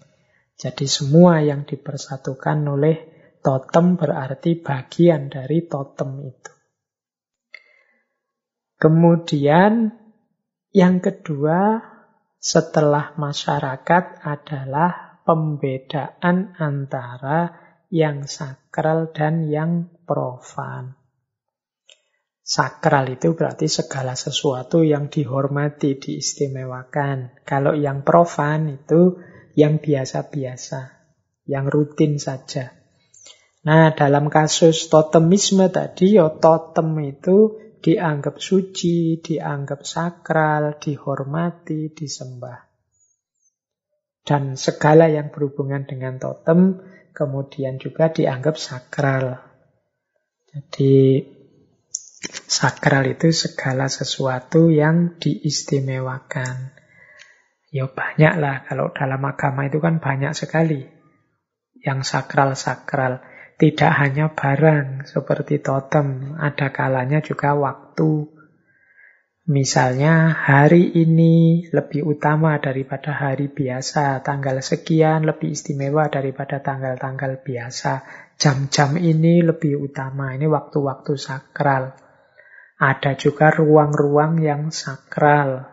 A: Jadi semua yang dipersatukan oleh totem berarti bagian dari totem itu. Kemudian yang kedua setelah masyarakat adalah pembedaan antara yang sakral dan yang profan. Sakral itu berarti segala sesuatu yang dihormati, diistimewakan. Kalau yang profan itu yang biasa-biasa, yang rutin saja. Nah, dalam kasus totemisme tadi, ya totem itu dianggap suci, dianggap sakral, dihormati, disembah. Dan segala yang berhubungan dengan totem kemudian juga dianggap sakral. Jadi Sakral itu segala sesuatu yang diistimewakan. Ya banyak lah, kalau dalam agama itu kan banyak sekali. Yang sakral-sakral. Tidak hanya barang seperti totem, ada kalanya juga waktu. Misalnya hari ini lebih utama daripada hari biasa, tanggal sekian lebih istimewa daripada tanggal-tanggal biasa, jam-jam ini lebih utama, ini waktu-waktu sakral. Ada juga ruang-ruang yang sakral.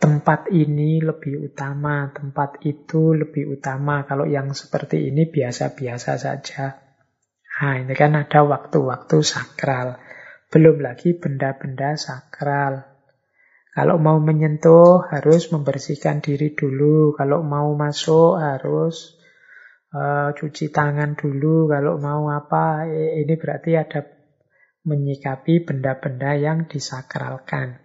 A: Tempat ini lebih utama, tempat itu lebih utama. Kalau yang seperti ini biasa-biasa saja. Nah, ini kan ada waktu-waktu sakral. Belum lagi benda-benda sakral. Kalau mau menyentuh harus membersihkan diri dulu. Kalau mau masuk harus uh, cuci tangan dulu. Kalau mau apa, ini berarti ada menyikapi benda-benda yang disakralkan.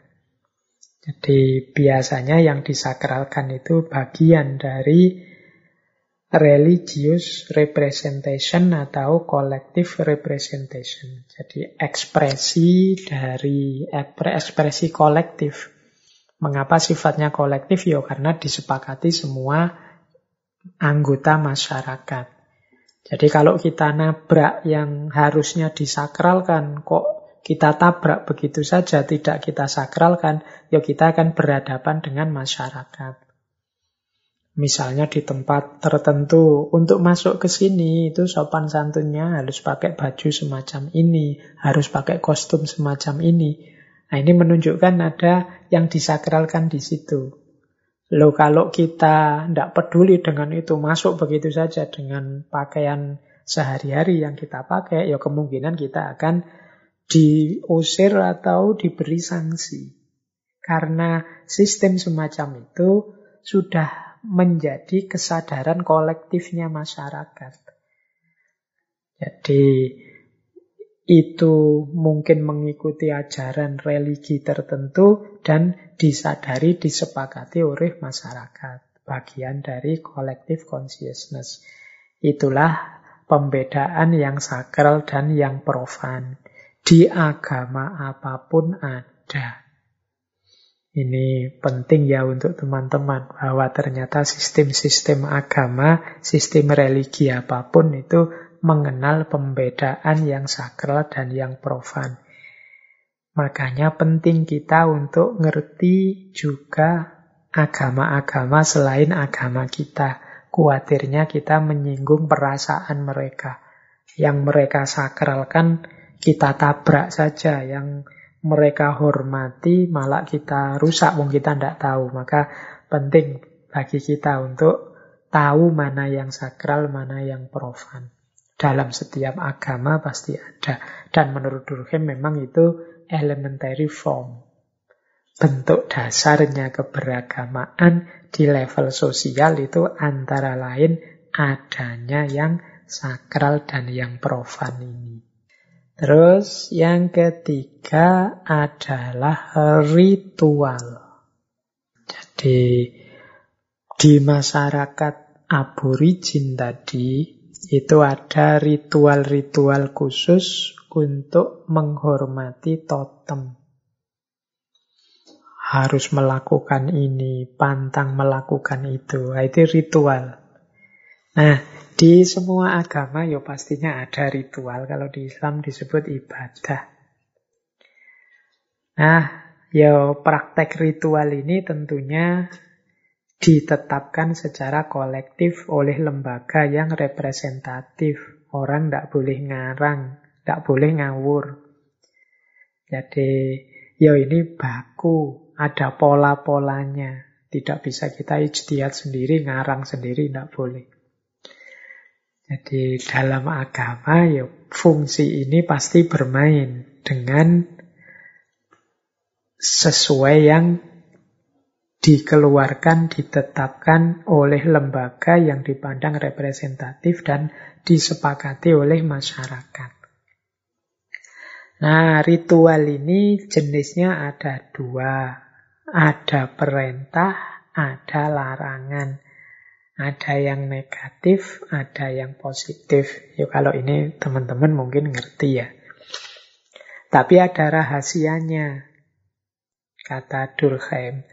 A: Jadi biasanya yang disakralkan itu bagian dari religious representation atau collective representation. Jadi ekspresi dari ekspresi kolektif. Mengapa sifatnya kolektif? Ya karena disepakati semua anggota masyarakat. Jadi kalau kita nabrak yang harusnya disakralkan, kok kita tabrak begitu saja, tidak kita sakralkan, ya kita akan berhadapan dengan masyarakat. Misalnya di tempat tertentu, untuk masuk ke sini itu sopan santunnya harus pakai baju semacam ini, harus pakai kostum semacam ini. Nah ini menunjukkan ada yang disakralkan di situ. Loh kalau kita tidak peduli dengan itu, masuk begitu saja dengan pakaian sehari-hari yang kita pakai, ya kemungkinan kita akan diusir atau diberi sanksi. Karena sistem semacam itu sudah menjadi kesadaran kolektifnya masyarakat. Jadi itu mungkin mengikuti ajaran religi tertentu dan disadari, disepakati oleh masyarakat. Bagian dari collective consciousness. Itulah pembedaan yang sakral dan yang profan. Di agama apa pun ada. Ini penting ya untuk teman-teman bahwa ternyata sistem-sistem agama, sistem religi apa pun itu mengenal pembedaan yang sakral dan yang profan. Makanya penting kita untuk ngerti juga agama-agama selain agama kita. Kuatirnya kita menyinggung perasaan mereka. Yang mereka sakralkan kita tabrak saja. Yang mereka hormati malah kita rusak. Wong kita tidak tahu. Maka penting bagi kita untuk tahu mana yang sakral, mana yang profan dalam setiap agama pasti ada. Dan menurut Durkheim memang itu elementary form. Bentuk dasarnya keberagamaan di level sosial itu antara lain adanya yang sakral dan yang profan ini. Terus yang ketiga adalah ritual. Jadi di masyarakat aborigin tadi itu ada ritual-ritual khusus untuk menghormati totem. Harus melakukan ini, pantang melakukan itu. Nah, itu ritual. Nah, di semua agama ya pastinya ada ritual. Kalau di Islam disebut ibadah. Nah, ya praktek ritual ini tentunya ditetapkan secara kolektif oleh lembaga yang representatif. Orang tidak boleh ngarang, tidak boleh ngawur. Jadi, ya ini baku, ada pola-polanya. Tidak bisa kita ijtihad sendiri, ngarang sendiri, tidak boleh. Jadi dalam agama ya fungsi ini pasti bermain dengan sesuai yang dikeluarkan, ditetapkan oleh lembaga yang dipandang representatif dan disepakati oleh masyarakat. Nah, ritual ini jenisnya ada dua. Ada perintah, ada larangan. Ada yang negatif, ada yang positif. Yuk kalau ini teman-teman mungkin ngerti ya. Tapi ada rahasianya. Kata Durkheim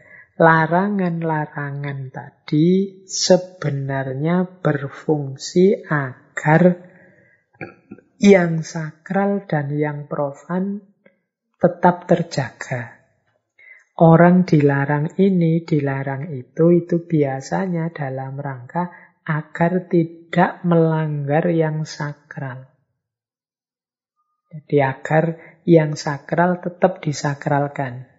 A: larangan-larangan tadi sebenarnya berfungsi agar yang sakral dan yang profan tetap terjaga. Orang dilarang ini, dilarang itu, itu biasanya dalam rangka agar tidak melanggar yang sakral. Jadi agar yang sakral tetap disakralkan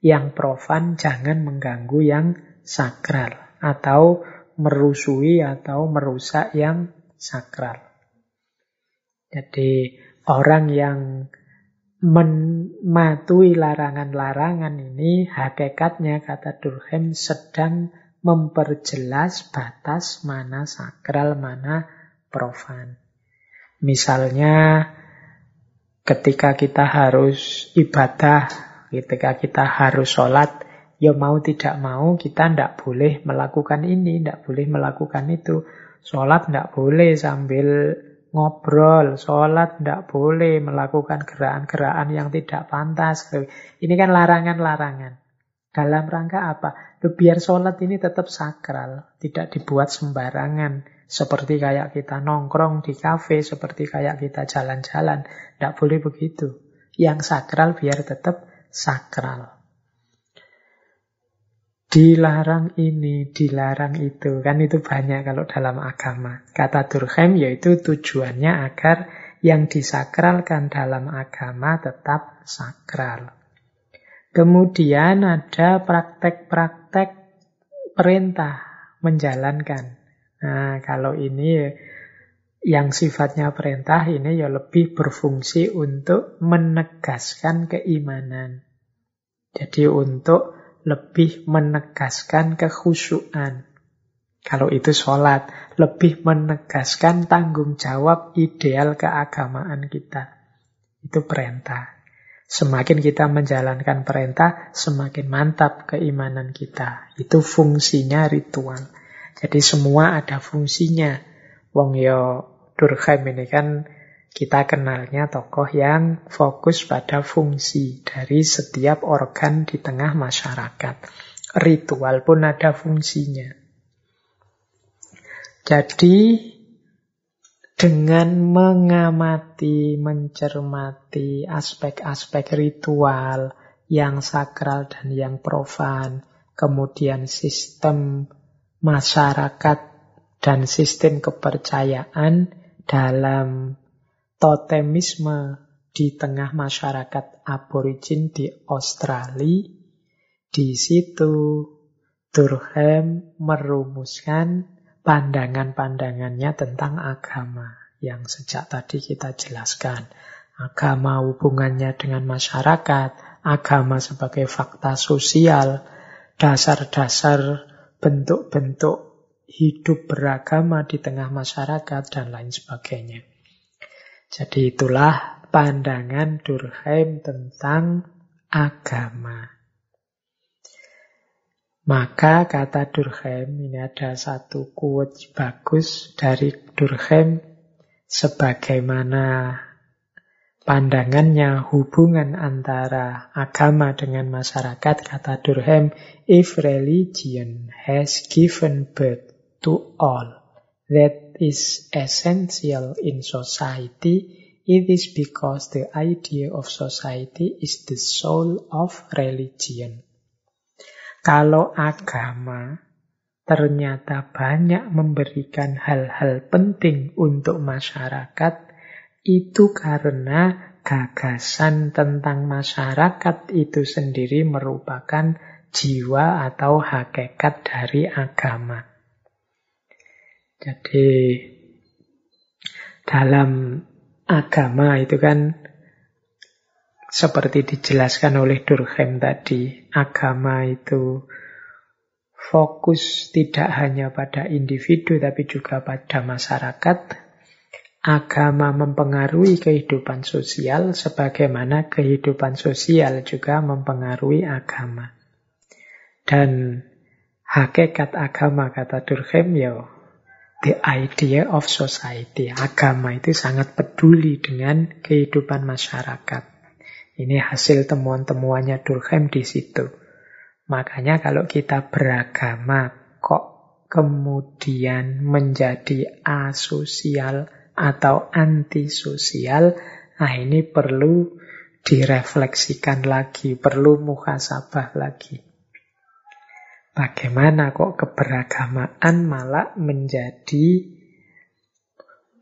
A: yang profan jangan mengganggu yang sakral atau merusui atau merusak yang sakral. Jadi orang yang mematuhi larangan-larangan ini hakikatnya kata Durkheim sedang memperjelas batas mana sakral, mana profan. Misalnya ketika kita harus ibadah Ketika kita harus sholat, ya mau tidak mau kita tidak boleh melakukan ini, tidak boleh melakukan itu. Sholat tidak boleh sambil ngobrol, sholat tidak boleh melakukan gerakan-gerakan yang tidak pantas. Ini kan larangan-larangan. Dalam rangka apa? biar sholat ini tetap sakral, tidak dibuat sembarangan. Seperti kayak kita nongkrong di kafe, seperti kayak kita jalan-jalan. Tidak boleh begitu. Yang sakral biar tetap sakral. Dilarang ini, dilarang itu. Kan itu banyak kalau dalam agama. Kata Durkheim yaitu tujuannya agar yang disakralkan dalam agama tetap sakral. Kemudian ada praktek-praktek perintah menjalankan. Nah, kalau ini yang sifatnya perintah ini ya lebih berfungsi untuk menegaskan keimanan. Jadi untuk lebih menegaskan kekhusyuan. Kalau itu sholat, lebih menegaskan tanggung jawab ideal keagamaan kita. Itu perintah. Semakin kita menjalankan perintah, semakin mantap keimanan kita. Itu fungsinya ritual. Jadi semua ada fungsinya. Wong yo Durkheim ini kan kita kenalnya tokoh yang fokus pada fungsi dari setiap organ di tengah masyarakat. Ritual pun ada fungsinya. Jadi dengan mengamati, mencermati aspek-aspek ritual yang sakral dan yang profan, kemudian sistem masyarakat dan sistem kepercayaan dalam totemisme di tengah masyarakat aborigin di Australia. Di situ Durkheim merumuskan pandangan-pandangannya tentang agama yang sejak tadi kita jelaskan. Agama hubungannya dengan masyarakat, agama sebagai fakta sosial, dasar-dasar bentuk-bentuk hidup beragama di tengah masyarakat, dan lain sebagainya. Jadi itulah pandangan Durkheim tentang agama. Maka kata Durkheim, ini ada satu quote bagus dari Durkheim sebagaimana pandangannya hubungan antara agama dengan masyarakat, kata Durkheim, if religion has given birth to all, that is essential in society, it is because the idea of society is the soul of religion. Kalau agama ternyata banyak memberikan hal-hal penting untuk masyarakat, itu karena gagasan tentang masyarakat itu sendiri merupakan jiwa atau hakikat dari agama. Jadi dalam agama itu kan seperti dijelaskan oleh Durkheim tadi, agama itu fokus tidak hanya pada individu tapi juga pada masyarakat. Agama mempengaruhi kehidupan sosial sebagaimana kehidupan sosial juga mempengaruhi agama. Dan hakikat agama kata Durkheim ya the idea of society. Agama itu sangat peduli dengan kehidupan masyarakat. Ini hasil temuan-temuannya Durkheim di situ. Makanya kalau kita beragama kok kemudian menjadi asosial atau antisosial, nah ini perlu direfleksikan lagi, perlu muhasabah lagi. Bagaimana kok keberagamaan malah menjadi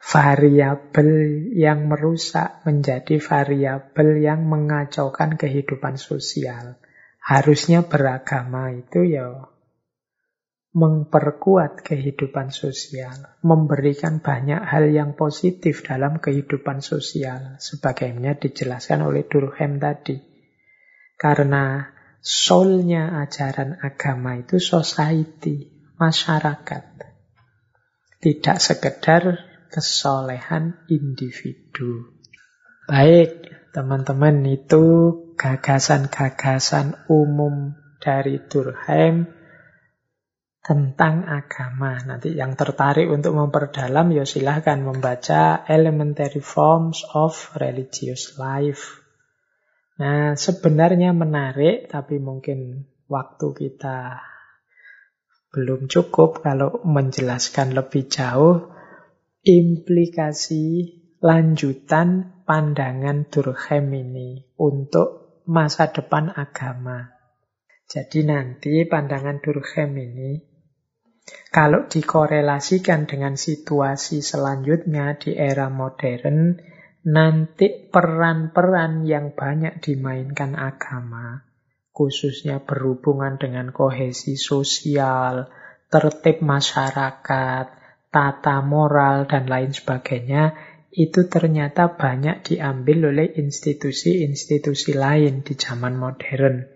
A: variabel yang merusak, menjadi variabel yang mengacaukan kehidupan sosial. Harusnya beragama itu ya memperkuat kehidupan sosial, memberikan banyak hal yang positif dalam kehidupan sosial, sebagaimana dijelaskan oleh Durkheim tadi. Karena soulnya ajaran agama itu society, masyarakat. Tidak sekedar kesolehan individu. Baik, teman-teman itu gagasan-gagasan umum dari Durkheim tentang agama. Nanti yang tertarik untuk memperdalam ya silahkan membaca Elementary Forms of Religious Life Nah, sebenarnya menarik, tapi mungkin waktu kita belum cukup kalau menjelaskan lebih jauh implikasi lanjutan pandangan Durkheim ini untuk masa depan agama. Jadi nanti pandangan Durkheim ini kalau dikorelasikan dengan situasi selanjutnya di era modern, nanti peran-peran yang banyak dimainkan agama, khususnya berhubungan dengan kohesi sosial, tertib masyarakat, tata moral, dan lain sebagainya, itu ternyata banyak diambil oleh institusi-institusi lain di zaman modern.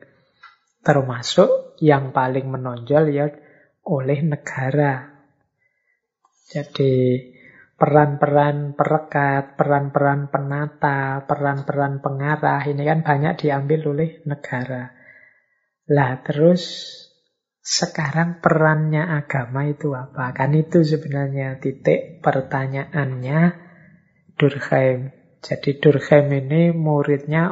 A: Termasuk yang paling menonjol ya oleh negara. Jadi peran-peran perekat, peran-peran penata, peran-peran pengarah ini kan banyak diambil oleh negara. Lah terus sekarang perannya agama itu apa? Kan itu sebenarnya titik pertanyaannya Durkheim. Jadi Durkheim ini muridnya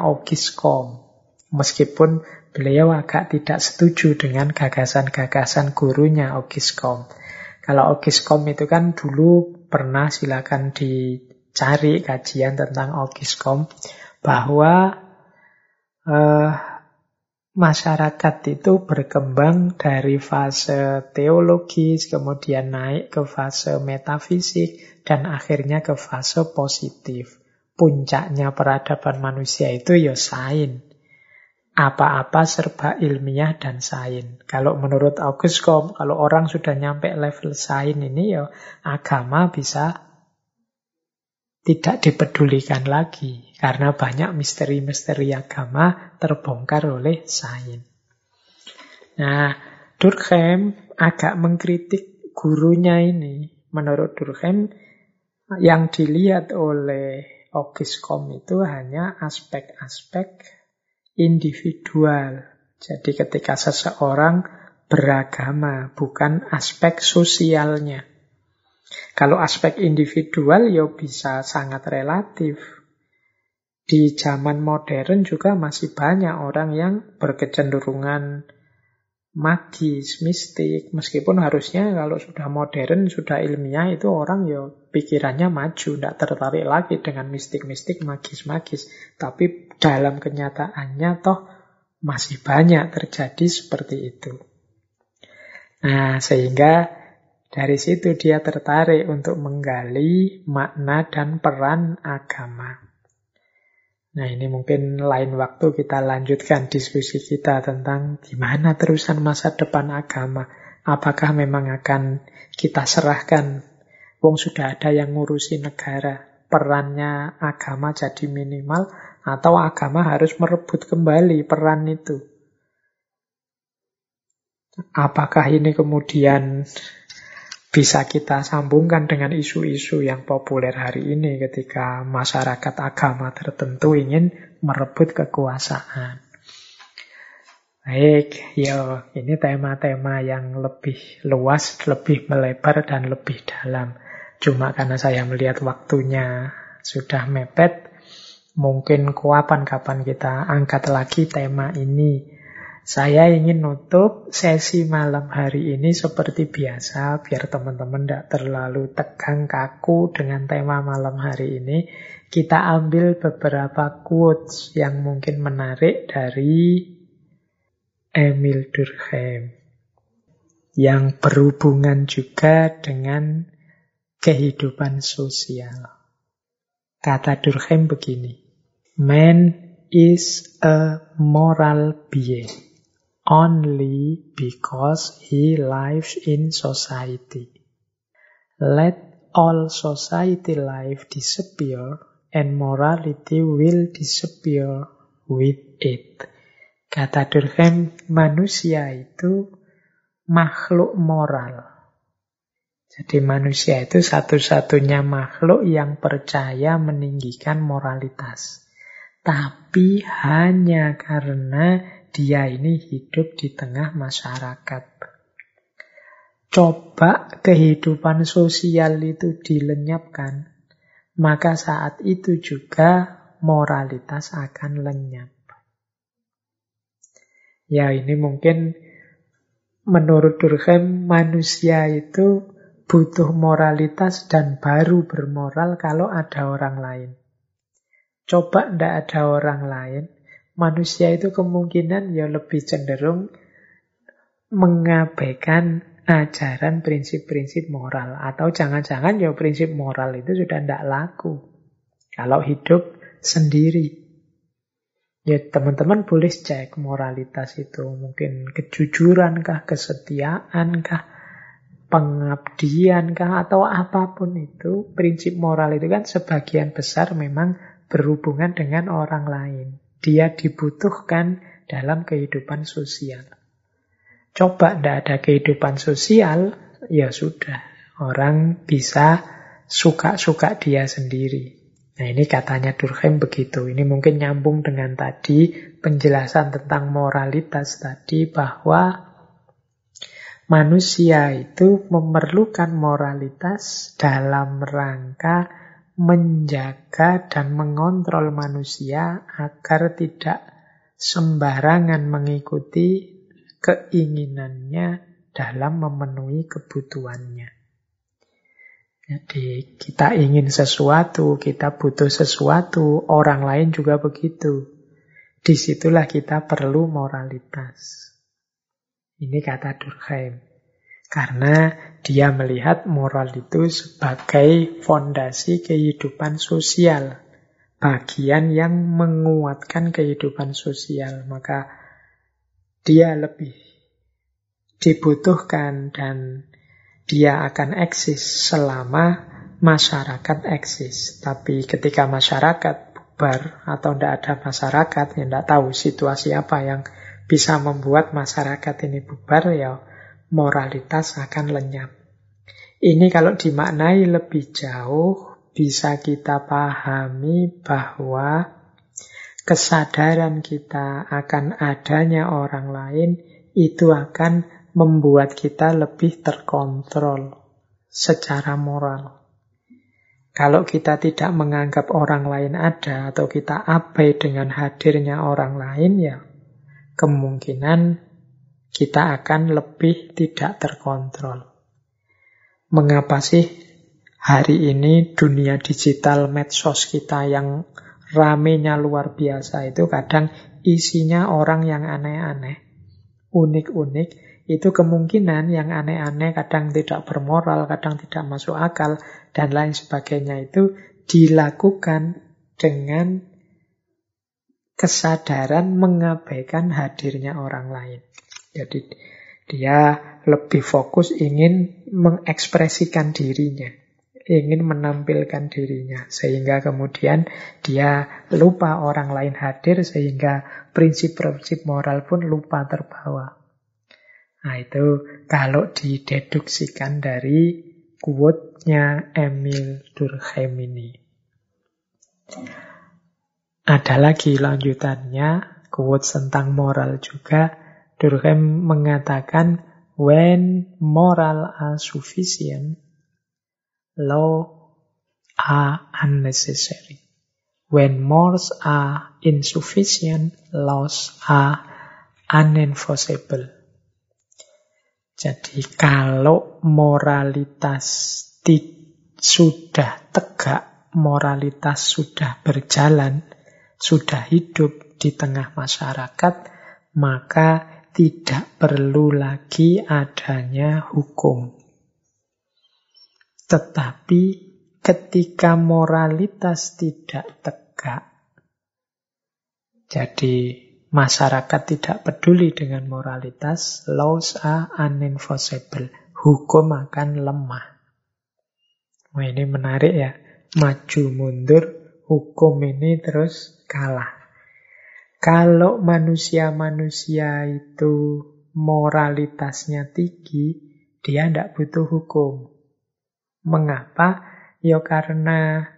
A: Comte. Meskipun beliau agak tidak setuju dengan gagasan-gagasan gurunya Comte. Kalau Comte itu kan dulu pernah silakan dicari kajian tentang Comte bahwa uh, masyarakat itu berkembang dari fase teologis, kemudian naik ke fase metafisik, dan akhirnya ke fase positif. Puncaknya peradaban manusia itu ya sain. Apa-apa serba ilmiah dan sain. Kalau menurut August Comte, kalau orang sudah nyampe level sain ini ya agama bisa tidak dipedulikan lagi karena banyak misteri-misteri agama terbongkar oleh sains. Nah, Durkheim agak mengkritik gurunya ini. Menurut Durkheim, yang dilihat oleh August Comte itu hanya aspek-aspek individual. Jadi ketika seseorang beragama, bukan aspek sosialnya. Kalau aspek individual ya bisa sangat relatif. Di zaman modern juga masih banyak orang yang berkecenderungan magis, mistik. Meskipun harusnya kalau sudah modern, sudah ilmiah itu orang ya pikirannya maju, tidak tertarik lagi dengan mistik-mistik, magis-magis. Tapi dalam kenyataannya toh masih banyak terjadi seperti itu. Nah, sehingga dari situ dia tertarik untuk menggali makna dan peran agama. Nah ini mungkin lain waktu kita lanjutkan diskusi kita tentang gimana terusan masa depan agama. Apakah memang akan kita serahkan, wong sudah ada yang ngurusi negara, perannya agama jadi minimal, atau agama harus merebut kembali peran itu. Apakah ini kemudian bisa kita sambungkan dengan isu-isu yang populer hari ini ketika masyarakat agama tertentu ingin merebut kekuasaan. Baik, ya ini tema-tema yang lebih luas, lebih melebar, dan lebih dalam. Cuma karena saya melihat waktunya sudah mepet, mungkin kapan-kapan kita angkat lagi tema ini saya ingin nutup sesi malam hari ini seperti biasa, biar teman-teman tidak terlalu tegang kaku dengan tema malam hari ini. Kita ambil beberapa quotes yang mungkin menarik dari Emil Durkheim. Yang berhubungan juga dengan kehidupan sosial. Kata Durkheim begini, Man is a moral being only because he lives in society. Let all society life disappear and morality will disappear with it. Kata Durkheim, manusia itu makhluk moral. Jadi manusia itu satu-satunya makhluk yang percaya meninggikan moralitas. Tapi hanya karena dia ini hidup di tengah masyarakat. Coba kehidupan sosial itu dilenyapkan, maka saat itu juga moralitas akan lenyap. Ya ini mungkin menurut Durkheim manusia itu butuh moralitas dan baru bermoral kalau ada orang lain. Coba ndak ada orang lain, manusia itu kemungkinan ya lebih cenderung mengabaikan ajaran prinsip-prinsip moral. Atau jangan-jangan ya prinsip moral itu sudah tidak laku. Kalau hidup sendiri. Ya teman-teman boleh cek moralitas itu. Mungkin kejujuran kah, kesetiaan kah, pengabdian kah, atau apa pun itu. Prinsip moral itu kan sebagian besar memang berhubungan dengan orang lain. Dia dibutuhkan dalam kehidupan sosial. Coba tidak ada kehidupan sosial, ya sudah. Orang bisa suka-suka dia sendiri. Nah ini katanya Durkheim begitu. Ini mungkin nyambung dengan tadi penjelasan tentang moralitas tadi bahwa Manusia itu memerlukan moralitas dalam rangka menjaga dan mengontrol manusia agar tidak sembarangan mengikuti keinginannya dalam memenuhi kebutuhannya. Jadi kita ingin sesuatu, kita butuh sesuatu, orang lain juga begitu. Di situlah kita perlu moralitas. Ini kata Durkheim. Karena dia melihat moral itu sebagai fondasi kehidupan sosial. Bagian yang menguatkan kehidupan sosial. Maka dia lebih dibutuhkan dan dia akan eksis selama masyarakat eksis. Tapi ketika masyarakat bubar atau tidak ada masyarakat, yang tidak tahu situasi apa yang bisa membuat masyarakat ini bubar, ya moralitas akan lenyap. Ini kalau dimaknai lebih jauh, bisa kita pahami bahwa kesadaran kita akan adanya orang lain itu akan membuat kita lebih terkontrol secara moral. Kalau kita tidak menganggap orang lain ada atau kita abai dengan hadirnya orang lain, ya kemungkinan kita akan lebih tidak terkontrol. Mengapa sih hari ini dunia digital medsos kita yang ramenya luar biasa itu kadang isinya orang yang aneh-aneh, unik-unik, itu kemungkinan yang aneh-aneh kadang tidak bermoral, kadang tidak masuk akal, dan lain sebagainya itu dilakukan dengan kesadaran mengabaikan hadirnya orang lain. Jadi dia lebih fokus ingin mengekspresikan dirinya, ingin menampilkan dirinya, sehingga kemudian dia lupa orang lain hadir, sehingga prinsip-prinsip moral pun lupa terbawa. Nah itu kalau dideduksikan dari quote-nya Emil Durkheim ini. Ada lagi lanjutannya, quotes tentang moral juga. Durkheim mengatakan, when moral are sufficient, law are unnecessary. When morals are insufficient, laws are unenforceable. Jadi kalau moralitas sudah tegak, moralitas sudah berjalan, sudah hidup di tengah masyarakat, maka tidak perlu lagi adanya hukum. Tetapi ketika moralitas tidak tegak, jadi masyarakat tidak peduli dengan moralitas, laws are unenforceable. Hukum akan lemah. Wah ini menarik ya. Maju mundur, hukum ini terus kalah. Kalau manusia-manusia itu moralitasnya tinggi, dia tidak butuh hukum. Mengapa? Ya karena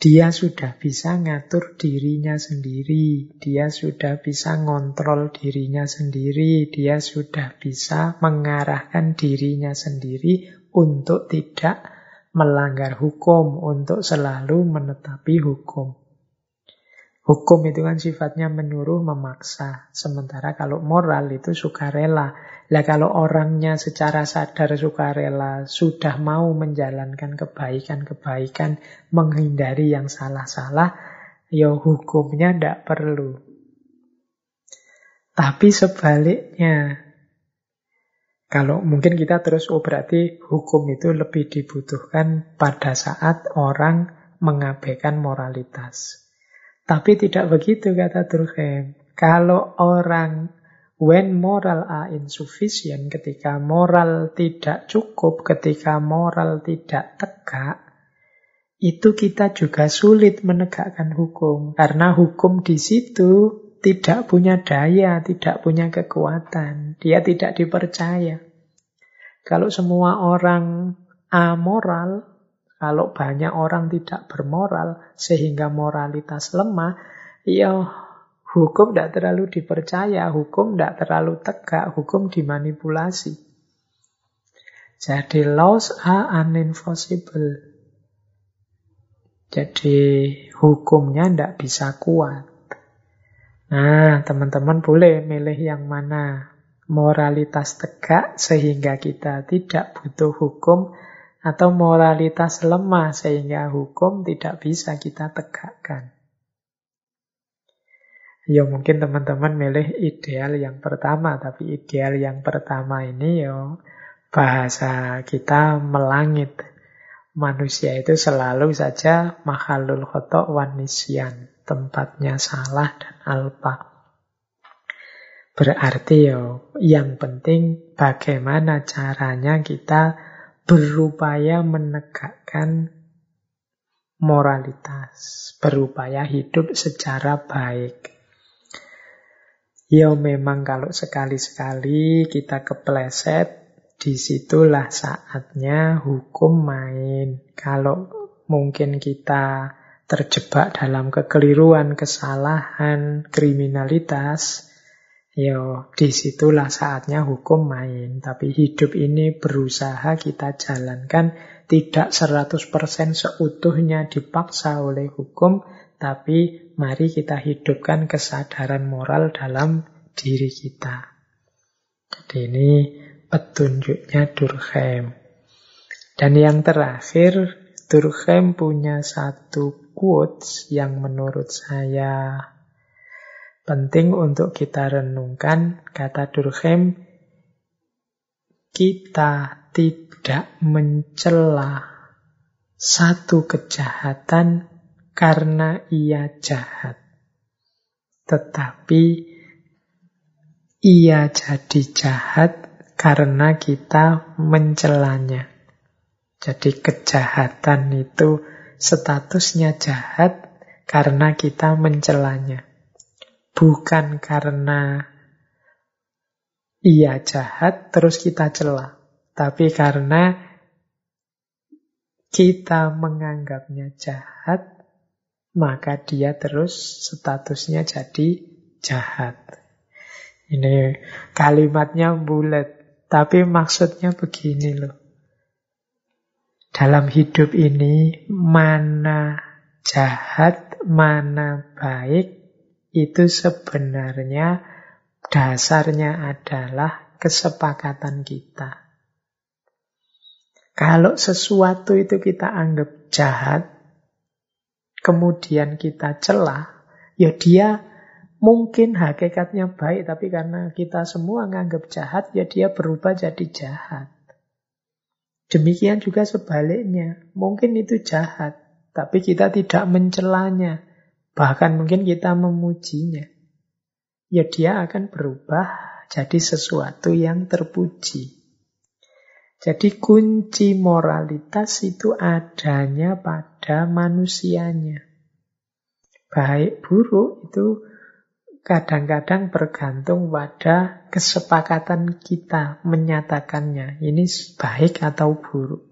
A: dia sudah bisa ngatur dirinya sendiri, dia sudah bisa ngontrol dirinya sendiri, dia sudah bisa mengarahkan dirinya sendiri untuk tidak melanggar hukum, untuk selalu menetapi hukum. Hukum itu kan sifatnya menyuruh, memaksa. Sementara kalau moral itu sukarela. Lah kalau orangnya secara sadar sukarela sudah mau menjalankan kebaikan-kebaikan, menghindari yang salah-salah, ya hukumnya tidak perlu. Tapi sebaliknya, kalau mungkin kita terus, oh berarti hukum itu lebih dibutuhkan pada saat orang mengabaikan moralitas. Tapi tidak begitu kata Durkheim. Kalau orang when moral are insufficient, ketika moral tidak cukup, ketika moral tidak tegak, itu kita juga sulit menegakkan hukum. Karena hukum di situ tidak punya daya, tidak punya kekuatan. Dia tidak dipercaya. Kalau semua orang amoral, kalau banyak orang tidak bermoral sehingga moralitas lemah, ya hukum tidak terlalu dipercaya, hukum tidak terlalu tegak, hukum dimanipulasi. Jadi laws are unenforceable. Jadi hukumnya tidak bisa kuat. Nah, teman-teman boleh milih yang mana. Moralitas tegak sehingga kita tidak butuh hukum atau moralitas lemah sehingga hukum tidak bisa kita tegakkan. Ya mungkin teman-teman milih ideal yang pertama, tapi ideal yang pertama ini ya bahasa kita melangit. Manusia itu selalu saja makhlul khotok wanisian, tempatnya salah dan alpa. Berarti ya yang penting bagaimana caranya kita berupaya menegakkan moralitas, berupaya hidup secara baik. Ya memang kalau sekali-sekali kita kepleset, di situlah saatnya hukum main. Kalau mungkin kita terjebak dalam kekeliruan, kesalahan, kriminalitas, ya di situlah saatnya hukum main. Tapi hidup ini berusaha kita jalankan tidak 100% seutuhnya dipaksa oleh hukum, tapi mari kita hidupkan kesadaran moral dalam diri kita. Jadi ini petunjuknya Durkheim. Dan yang terakhir, Durkheim punya satu quotes yang menurut saya penting untuk kita renungkan. Kata Durkheim, kita tidak mencela satu kejahatan karena ia jahat. Tetapi ia jadi jahat karena kita mencelanya. Jadi kejahatan itu statusnya jahat karena kita mencelanya. Bukan karena ia jahat terus kita celah. Tapi karena kita menganggapnya jahat maka dia terus statusnya jadi jahat. Ini kalimatnya bulat, tapi maksudnya begini loh. Dalam hidup ini, mana jahat, mana baik, itu sebenarnya dasarnya adalah kesepakatan kita. Kalau sesuatu itu kita anggap jahat, kemudian kita celah, ya dia mungkin hakikatnya baik, tapi karena kita semua nganggap jahat, ya dia berubah jadi jahat. Demikian juga sebaliknya, mungkin itu jahat, tapi kita tidak mencelanya, bahkan mungkin kita memujinya. Ya dia akan berubah jadi sesuatu yang terpuji. Jadi kunci moralitas itu adanya pada manusianya. Baik buruk itu kadang-kadang bergantung pada kesepakatan kita menyatakannya. Ini baik atau buruk.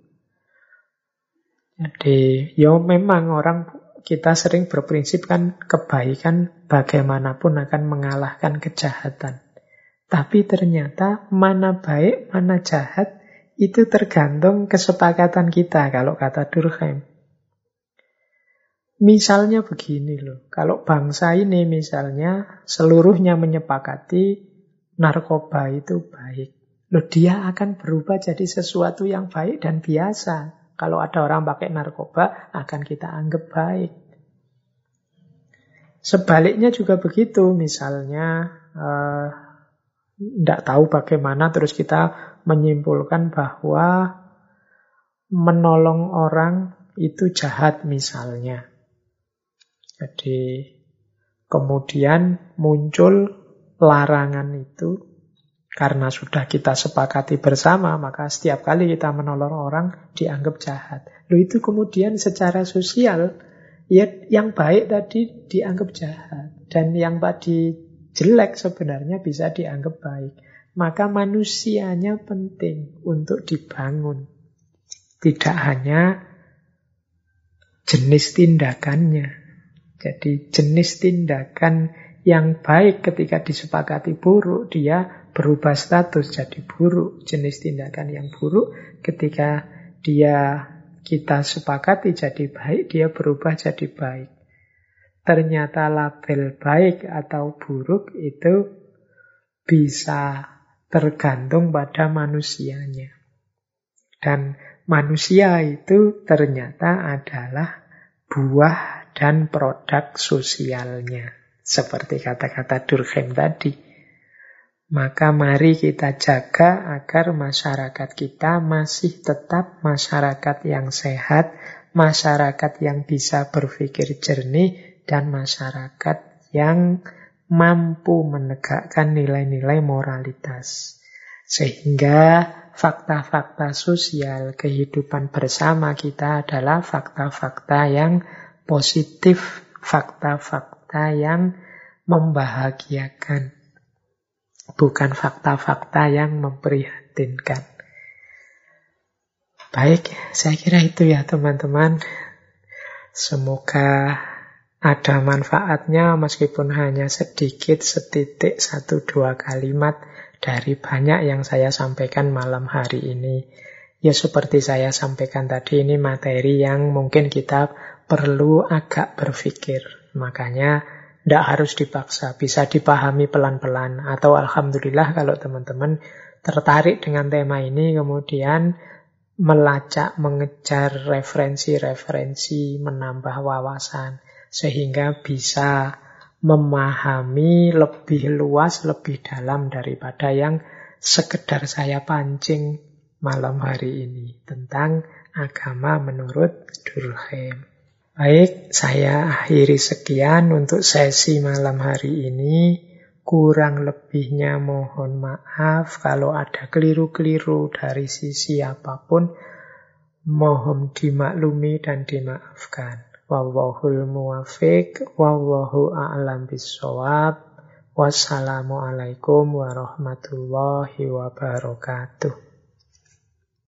A: Jadi, ya memang orang kita sering berprinsip kan kebaikan bagaimanapun akan mengalahkan kejahatan. Tapi ternyata mana baik, mana jahat, itu tergantung kesepakatan kita kalau kata Durkheim. Misalnya begini loh, kalau bangsa ini misalnya seluruhnya menyepakati narkoba itu baik. Loh dia akan berubah jadi sesuatu yang baik dan biasa. Kalau ada orang pakai narkoba akan kita anggap baik. Sebaliknya juga begitu, misalnya tidak eh, tahu bagaimana terus kita menyimpulkan bahwa menolong orang itu jahat misalnya. Jadi kemudian muncul larangan itu karena sudah kita sepakati bersama, maka setiap kali kita menolong orang dianggap jahat. Lalu itu kemudian secara sosial, ya yang baik tadi dianggap jahat. Dan yang tadi jelek sebenarnya bisa dianggap baik maka manusianya penting untuk dibangun. Tidak hanya jenis tindakannya. Jadi jenis tindakan Yang baik ketika disepakati buruk, dia berubah status jadi buruk. Jenis tindakan yang buruk ketika dia kita sepakati jadi baik, dia berubah jadi baik. Ternyata label baik atau buruk itu bisa tergantung pada manusianya. Dan manusia itu ternyata adalah buah dan produk sosialnya. Seperti kata-kata Durkheim tadi. Maka mari kita jaga agar masyarakat kita masih tetap masyarakat yang sehat, masyarakat yang bisa berpikir jernih, dan masyarakat yang mampu menegakkan nilai-nilai moralitas. Sehingga fakta-fakta sosial kehidupan bersama kita adalah fakta-fakta yang positif, fakta-fakta yang membahagiakan, bukan fakta-fakta yang memprihatinkan. Baik, saya kira itu ya teman-teman. Semoga ada manfaatnya meskipun hanya sedikit, setitik, satu dua kalimat dari banyak yang saya sampaikan malam hari ini. Ya seperti saya sampaikan tadi ini materi yang mungkin kita perlu agak berpikir. Makanya tidak harus dipaksa, bisa dipahami pelan-pelan. Atau Alhamdulillah kalau teman-teman tertarik dengan tema ini kemudian melacak, mengejar referensi-referensi, menambah wawasan sehingga bisa memahami lebih luas, lebih dalam daripada yang sekedar saya pancing malam hari ini tentang agama menurut Durkheim. Baik, saya akhiri sekian untuk sesi malam hari ini. Kurang lebihnya mohon maaf kalau ada keliru-keliru dari sisi apa pun. Mohon dimaklumi dan dimaafkan. Wallahul muwafiq, wallahu a'lam bisawab. Wassalamualaikum warahmatullahi wabarakatuh.